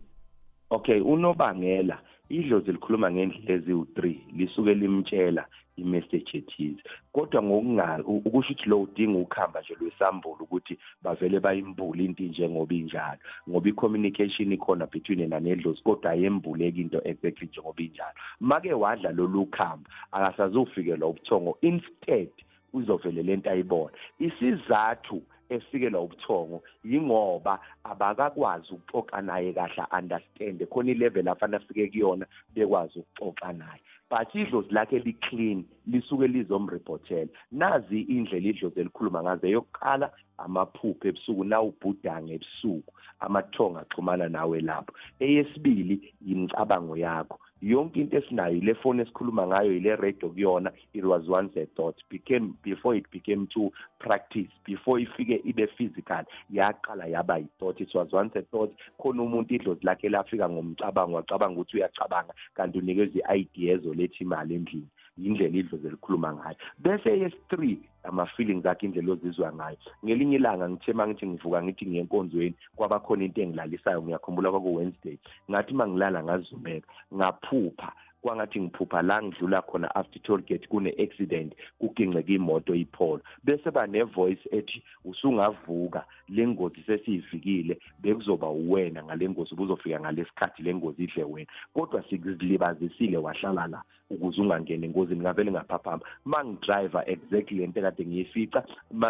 Okay unobangela idlozi likhuluma ngendlela eziwu-3 lisuke limtshela. Imessage ethize kodwa ngokunga ukusho ukuthi lo udinga ukuhamba nje lwesambulo ukuthi bavele bayimbule into njengoba injalo ngoba i-communication ikhona between yena nedlozi kodwa ayembuleki into exactly njengoba injalo. Make wadla lolu khamba akasazufikelwa ubuthongo instead uzovele lento ayibona. Isizathu efikelwa ubuthongo yingoba abakakwazi ukuxoxa naye kahle understand khona ilevel afana afike kuyona bekwazi ukuxoxa naye. But idlozi lakhe liclean lisuke lizomreportela nazi indlela idlozi elikhuluma ngazo eyokuqala amaphupho ebusuku nawubhudanga ebusuku amathongo axhumana nawe lapho. Eyesibili yimicabango yakho. Yonke into esinayo ile phone esikhuluma ngayo ile radio kuyona it was once a thought. Became before it became to practice before ifike ibe physical yaqala yaba i-thought it was once a thought. Khona umuntu idlozi lakhe lafika ngomcabango wacabanga ukuthi uyacabanga kanti unikeza i-ideas oletha imali endlini. Yindlela idlozi elikhuluma ngayo. Bese yes-three ama-feelings akhe indlela ozizwa ngayo. Ngelinye ilanga ngithe ma ngithi ngivuka ngithi ngiye enkonzweni kwabakhona into engilalisayo ngiyakhumbula kwaku-wednesday ngathi ma ngilala ngazumeka ngaphupha kwangathi ngiphupha la ngidlula khona after toll gate kune-accident kuginqeka imoto ipholo bese bane-voice ethi usungavuka le ngozi sesiyifikile bekuzoba uwena ngale ngozi ubuzofika ngalesikhathi le ngozi idle wena. Kodwa sikuzilibazisile wahlala la ukuze ungangeni engozini ngavele ngaphaphama ma ngidriver exactly lento kade ngiyifica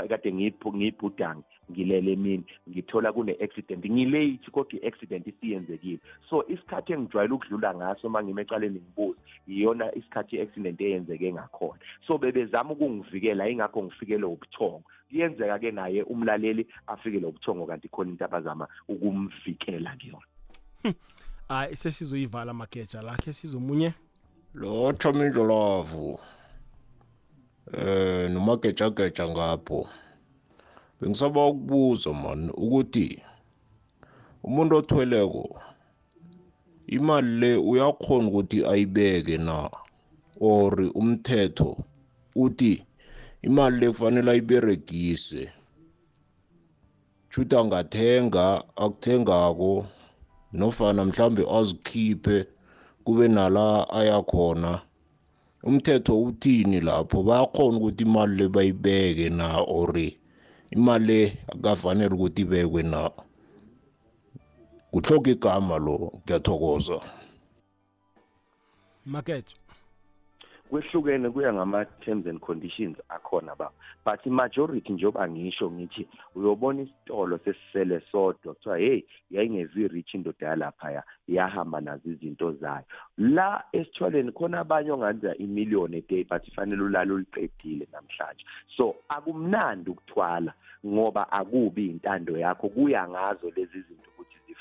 kade ngiyibhudange. Ngilele emini ngithola kune-accident ngilate kodwa i-accident isiyenzekile. So isikhathi engijwayele ukudlula ngaso uma ngime ecaleni ngibuza iyona isikhathi i-accident eyenzeke ngakhona. So bebezama ukungivikela ingakho ngifikele ubuthongo. Kuyenzeka-ke naye umlaleli afikele ubuthongo kanti khona into abazama ukumvikela kuyona. Hayi sesizoyivala mageja lakhe sizomunye? Lotsho mindlolavu eh nomagejageja ngapho. Bengisaba ukubuza man ukuthi umuntu othweleko imali le uyakhona ukuthi ayibeke na? Or umthetho uthi imali le kufanele ayiberegise shuthi angathenga akuthengako nofana mhlambe azikhiphe kube nala ayakhona umthetho uthini lapho? Bayakhona ukuthi imali le bayibeke na or imali le akafanele ukuthi ibekwe na? Kuhloga igama lo ngiyathokoza. Makejo kwehlukene kuya ngama-terms and conditions akhona ba. But i-majority njengoba ngisho ngithi uyobona isitolo sesisele sodwa kuthiwa heyi yayingevi-rich indoda yalaphaya yahamba nazo izinto zayo. La esithwaleni khona abanye ongenza imiliyoni eday but ifanele ulala uliqedile namhlanje. So akumnandi ukuthwala ngoba akubi intando yakho kuya ngazo lezi zinto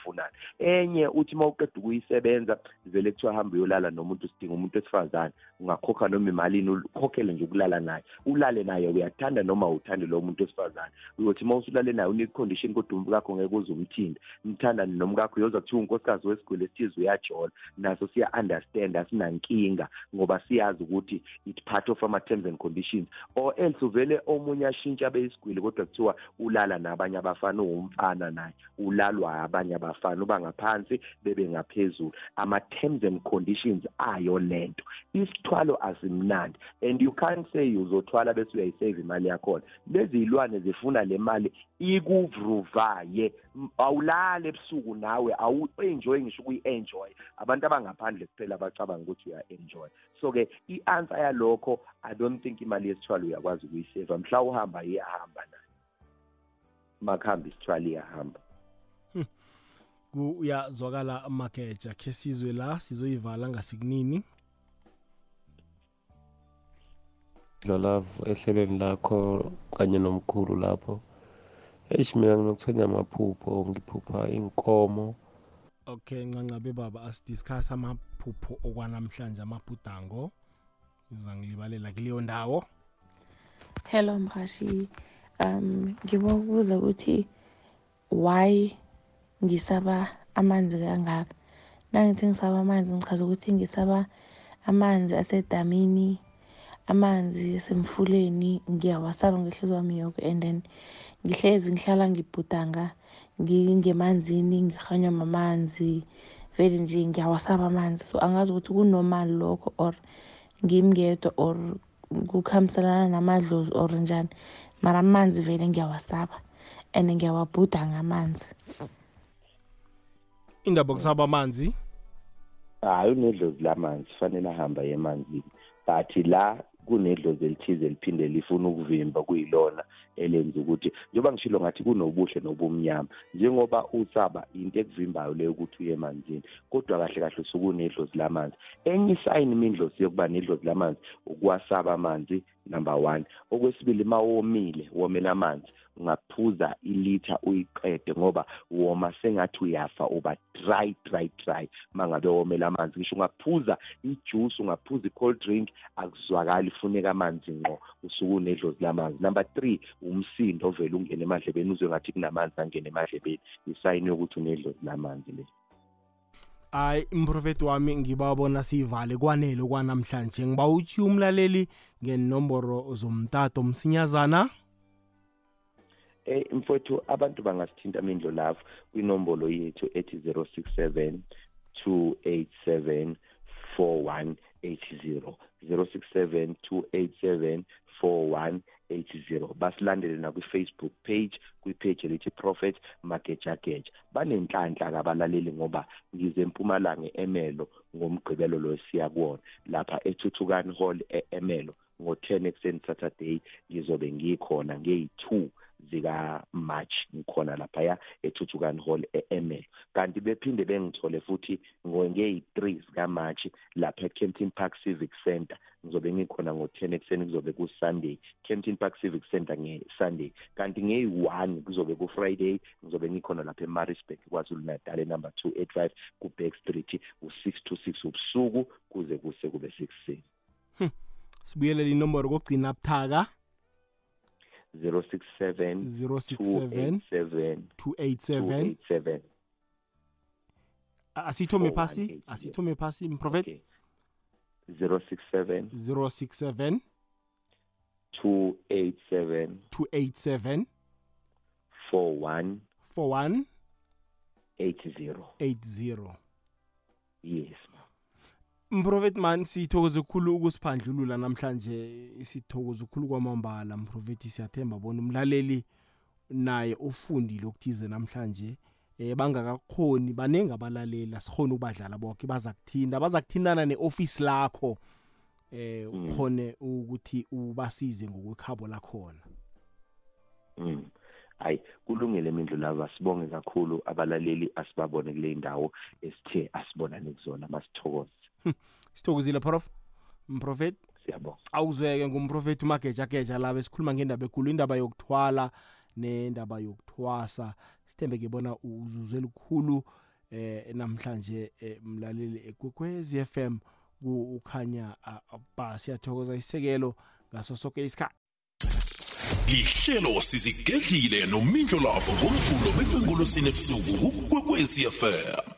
ukuthi enye uthi uma uqeda ukuyisebenza vele kuthiwa hambe uyolala nomuntu sidinga umuntu wesifazane ungakhokha noma imalini ukhokhele nje ukulala naye. Ulale naye uyathanda noma uthande lowo muntu wesifazane. Uyothi uma usulale naye une-condition kodwa umkakho ngeke uze umthinde nithandane nomkakho uyoza kuthiwa unkosikazi wesigwele esithize uyajola. Naso siya-understand asinankinga ngoba siyazi ukuthi it part of ama-terms and conditions. Or else uvele omunye ashintsha abe yisigwili kodwa kuthiwa ulala nabanye abafana uwumfana naye ulalwa abanye abafana bangafani uba ngaphansi bebe ngaphezulu. Ama-terms and conditions ayo lento. Isithwalo asimnandi. And you can't say uzothwala bese uyayisave imali yakhona. Lezi iy'lwane zifuna le mali ikuvruvaye awulali ebusuku nawe awu-enjoy ngisho ukuyi-enjoy. Abantu abangaphandle kuphela abacabanga ukuthi uya-enjoy. So-ke i-answer yalokho i don't think imali yesithwalo uyakwazi ukuyiseva mhla uhamba iyahamba nayo. Makuhamba isithwala iyahamba. Uyazwakala mageja khe sizwe la sizoyivala ngasikunini lalavu ehlelweni lakho kanye nomkhulu lapho. Eish mina nginokuthenya amaphupho ngiphupha inkomo okay ncancabe baba asidiscuss amaphupho okwanamhlanje amabhudango. Uzangilibalela kuleyo ndawo. Hello mhashi um ngiba ukubuza ukuthi why ngisaba amanzi kangaka. Nangithi ngisaba amanzi ngichaza ukuthi ngisaba amanzi asedamini amanzi asemfuleni ngiyawasaba ngehliziyo wami yonke. And then ngihlezi ngihlala ngibhudanga ngingemanzini ngihanywa mamanzi vele nje ngiyawasaba amanzi. So angazi ukuthi kunormal lokho or ngimngedwa or kukhambiselana namadlozi or njani. Mara amanzi vele ngiyawasaba and ngiyawabhuda ngamanzi indaba kusaba amanzi? Hayi unedlozi lamanzi fanele ahamba emanzini. But la kunedlozi elithize eliphinde lifuna ukuvimba kuyilona elenza ukuthi njengoba ngishilo ngathi kunobuhle nobumnyama njengoba usaba into ekuvimbayo leyo ukuthi uye emanzini kodwa kahle kahle usukunedlozi lamanzi. Enye isayini imindlozi yokuba nedlozi lamanzi ukuwasaba amanzi number one. Okwesibili uma womile womela amanzi ungaphuza ilitha uyiqede ngoba woma sengathi uyafa uba dry dry dry. Mangabe womela amanzi ngisho ungaphuza ijuice ungaphuza i-cold drink akuzwakali funeka amanzi ngqo usuke unedlozi lamanzi. Number three umsindo ovele ungene emadlebeni uzwe ngathi kunamanzi angene emadlebeni. Isayini yokuthi unedlozi lamanzi le. Hayi mprofeti wami ngibabona siyivale kwanele kwanamhlanje. Ngiba uthi umlaleli ngenomboro zomtato msinyazana? Eh mfowethu abantu bangasithinta mindlo lapho. Kwinombolo yethu ethi 067 287 4180 067 287 4180 basilandele nakwi-facebook page kwipage elithi prophet magejageja banenhlanhla kabalaleli ngoba ngize empumalanga emelo ngomgqibelo lo siya kuwona. Lapha ethuthukani hall e-emelo ngo-10 ekuseni saturday ngizobe ngikhona ngeyi-2 zika-march ngikhona laphaya ethuthukani hall e-emel. Kanti bephinde bengithole futhi ngeyi-3 zika-march lapha e-campton park civic center. Ngizobe ngikhona ngo-10 ekuseni kuzobe ku-sunday. Campton park civic center nge-sunday. Kanti ngeyi-1 kuzobe ku-friday ngizobe ngikhona lapha emarisburg kwazulu natal enumber 285 ku-back street u-6 to 6 ubusuku kuze kuse kube sekuseni sibuyelela inomboro kokugcina buthaka. 067 067 287 asithome phasi? asithome phasi mprofet 067 067 287 287 41 41 80 80 yes mprofeti man sithokoze khulu ukusiphandlulula namhlanje sithokoze khulu kwamambala. Mprofeti siyathemba bona umlaleli naye ufundile okuthize namhlanje eh bangakakhoni baningi abalaleli asikhona ukubadlala bonke baza kuthinta baza kuthintana neoffice lakho eh ukhone ukuthi ubasize ngokwekhabo lakhona. Mm. Hayi kulungile imindlu lava sibonge kakhulu abalaleli asibabone kule ndawo esithe asibonane kuzona masithokoze sithokozile prof. Mprofet? Siyabonga awuzweke ngumprofethi umagejageja laba esikhuluma ngendaba ekhulu indaba yokuthwala nendaba yokuthwasa. Sithembe ke bona uzuze lukhulu eh namhlanje eh, mlaleli ekwekwezi FM ukhanya ba siyathokoza isekelo ngaso sonke isikhathi. Lihlelo sizigedlile nomindlo lavo ngomvulo bekwengolosini ebusuku kukwekwezi FM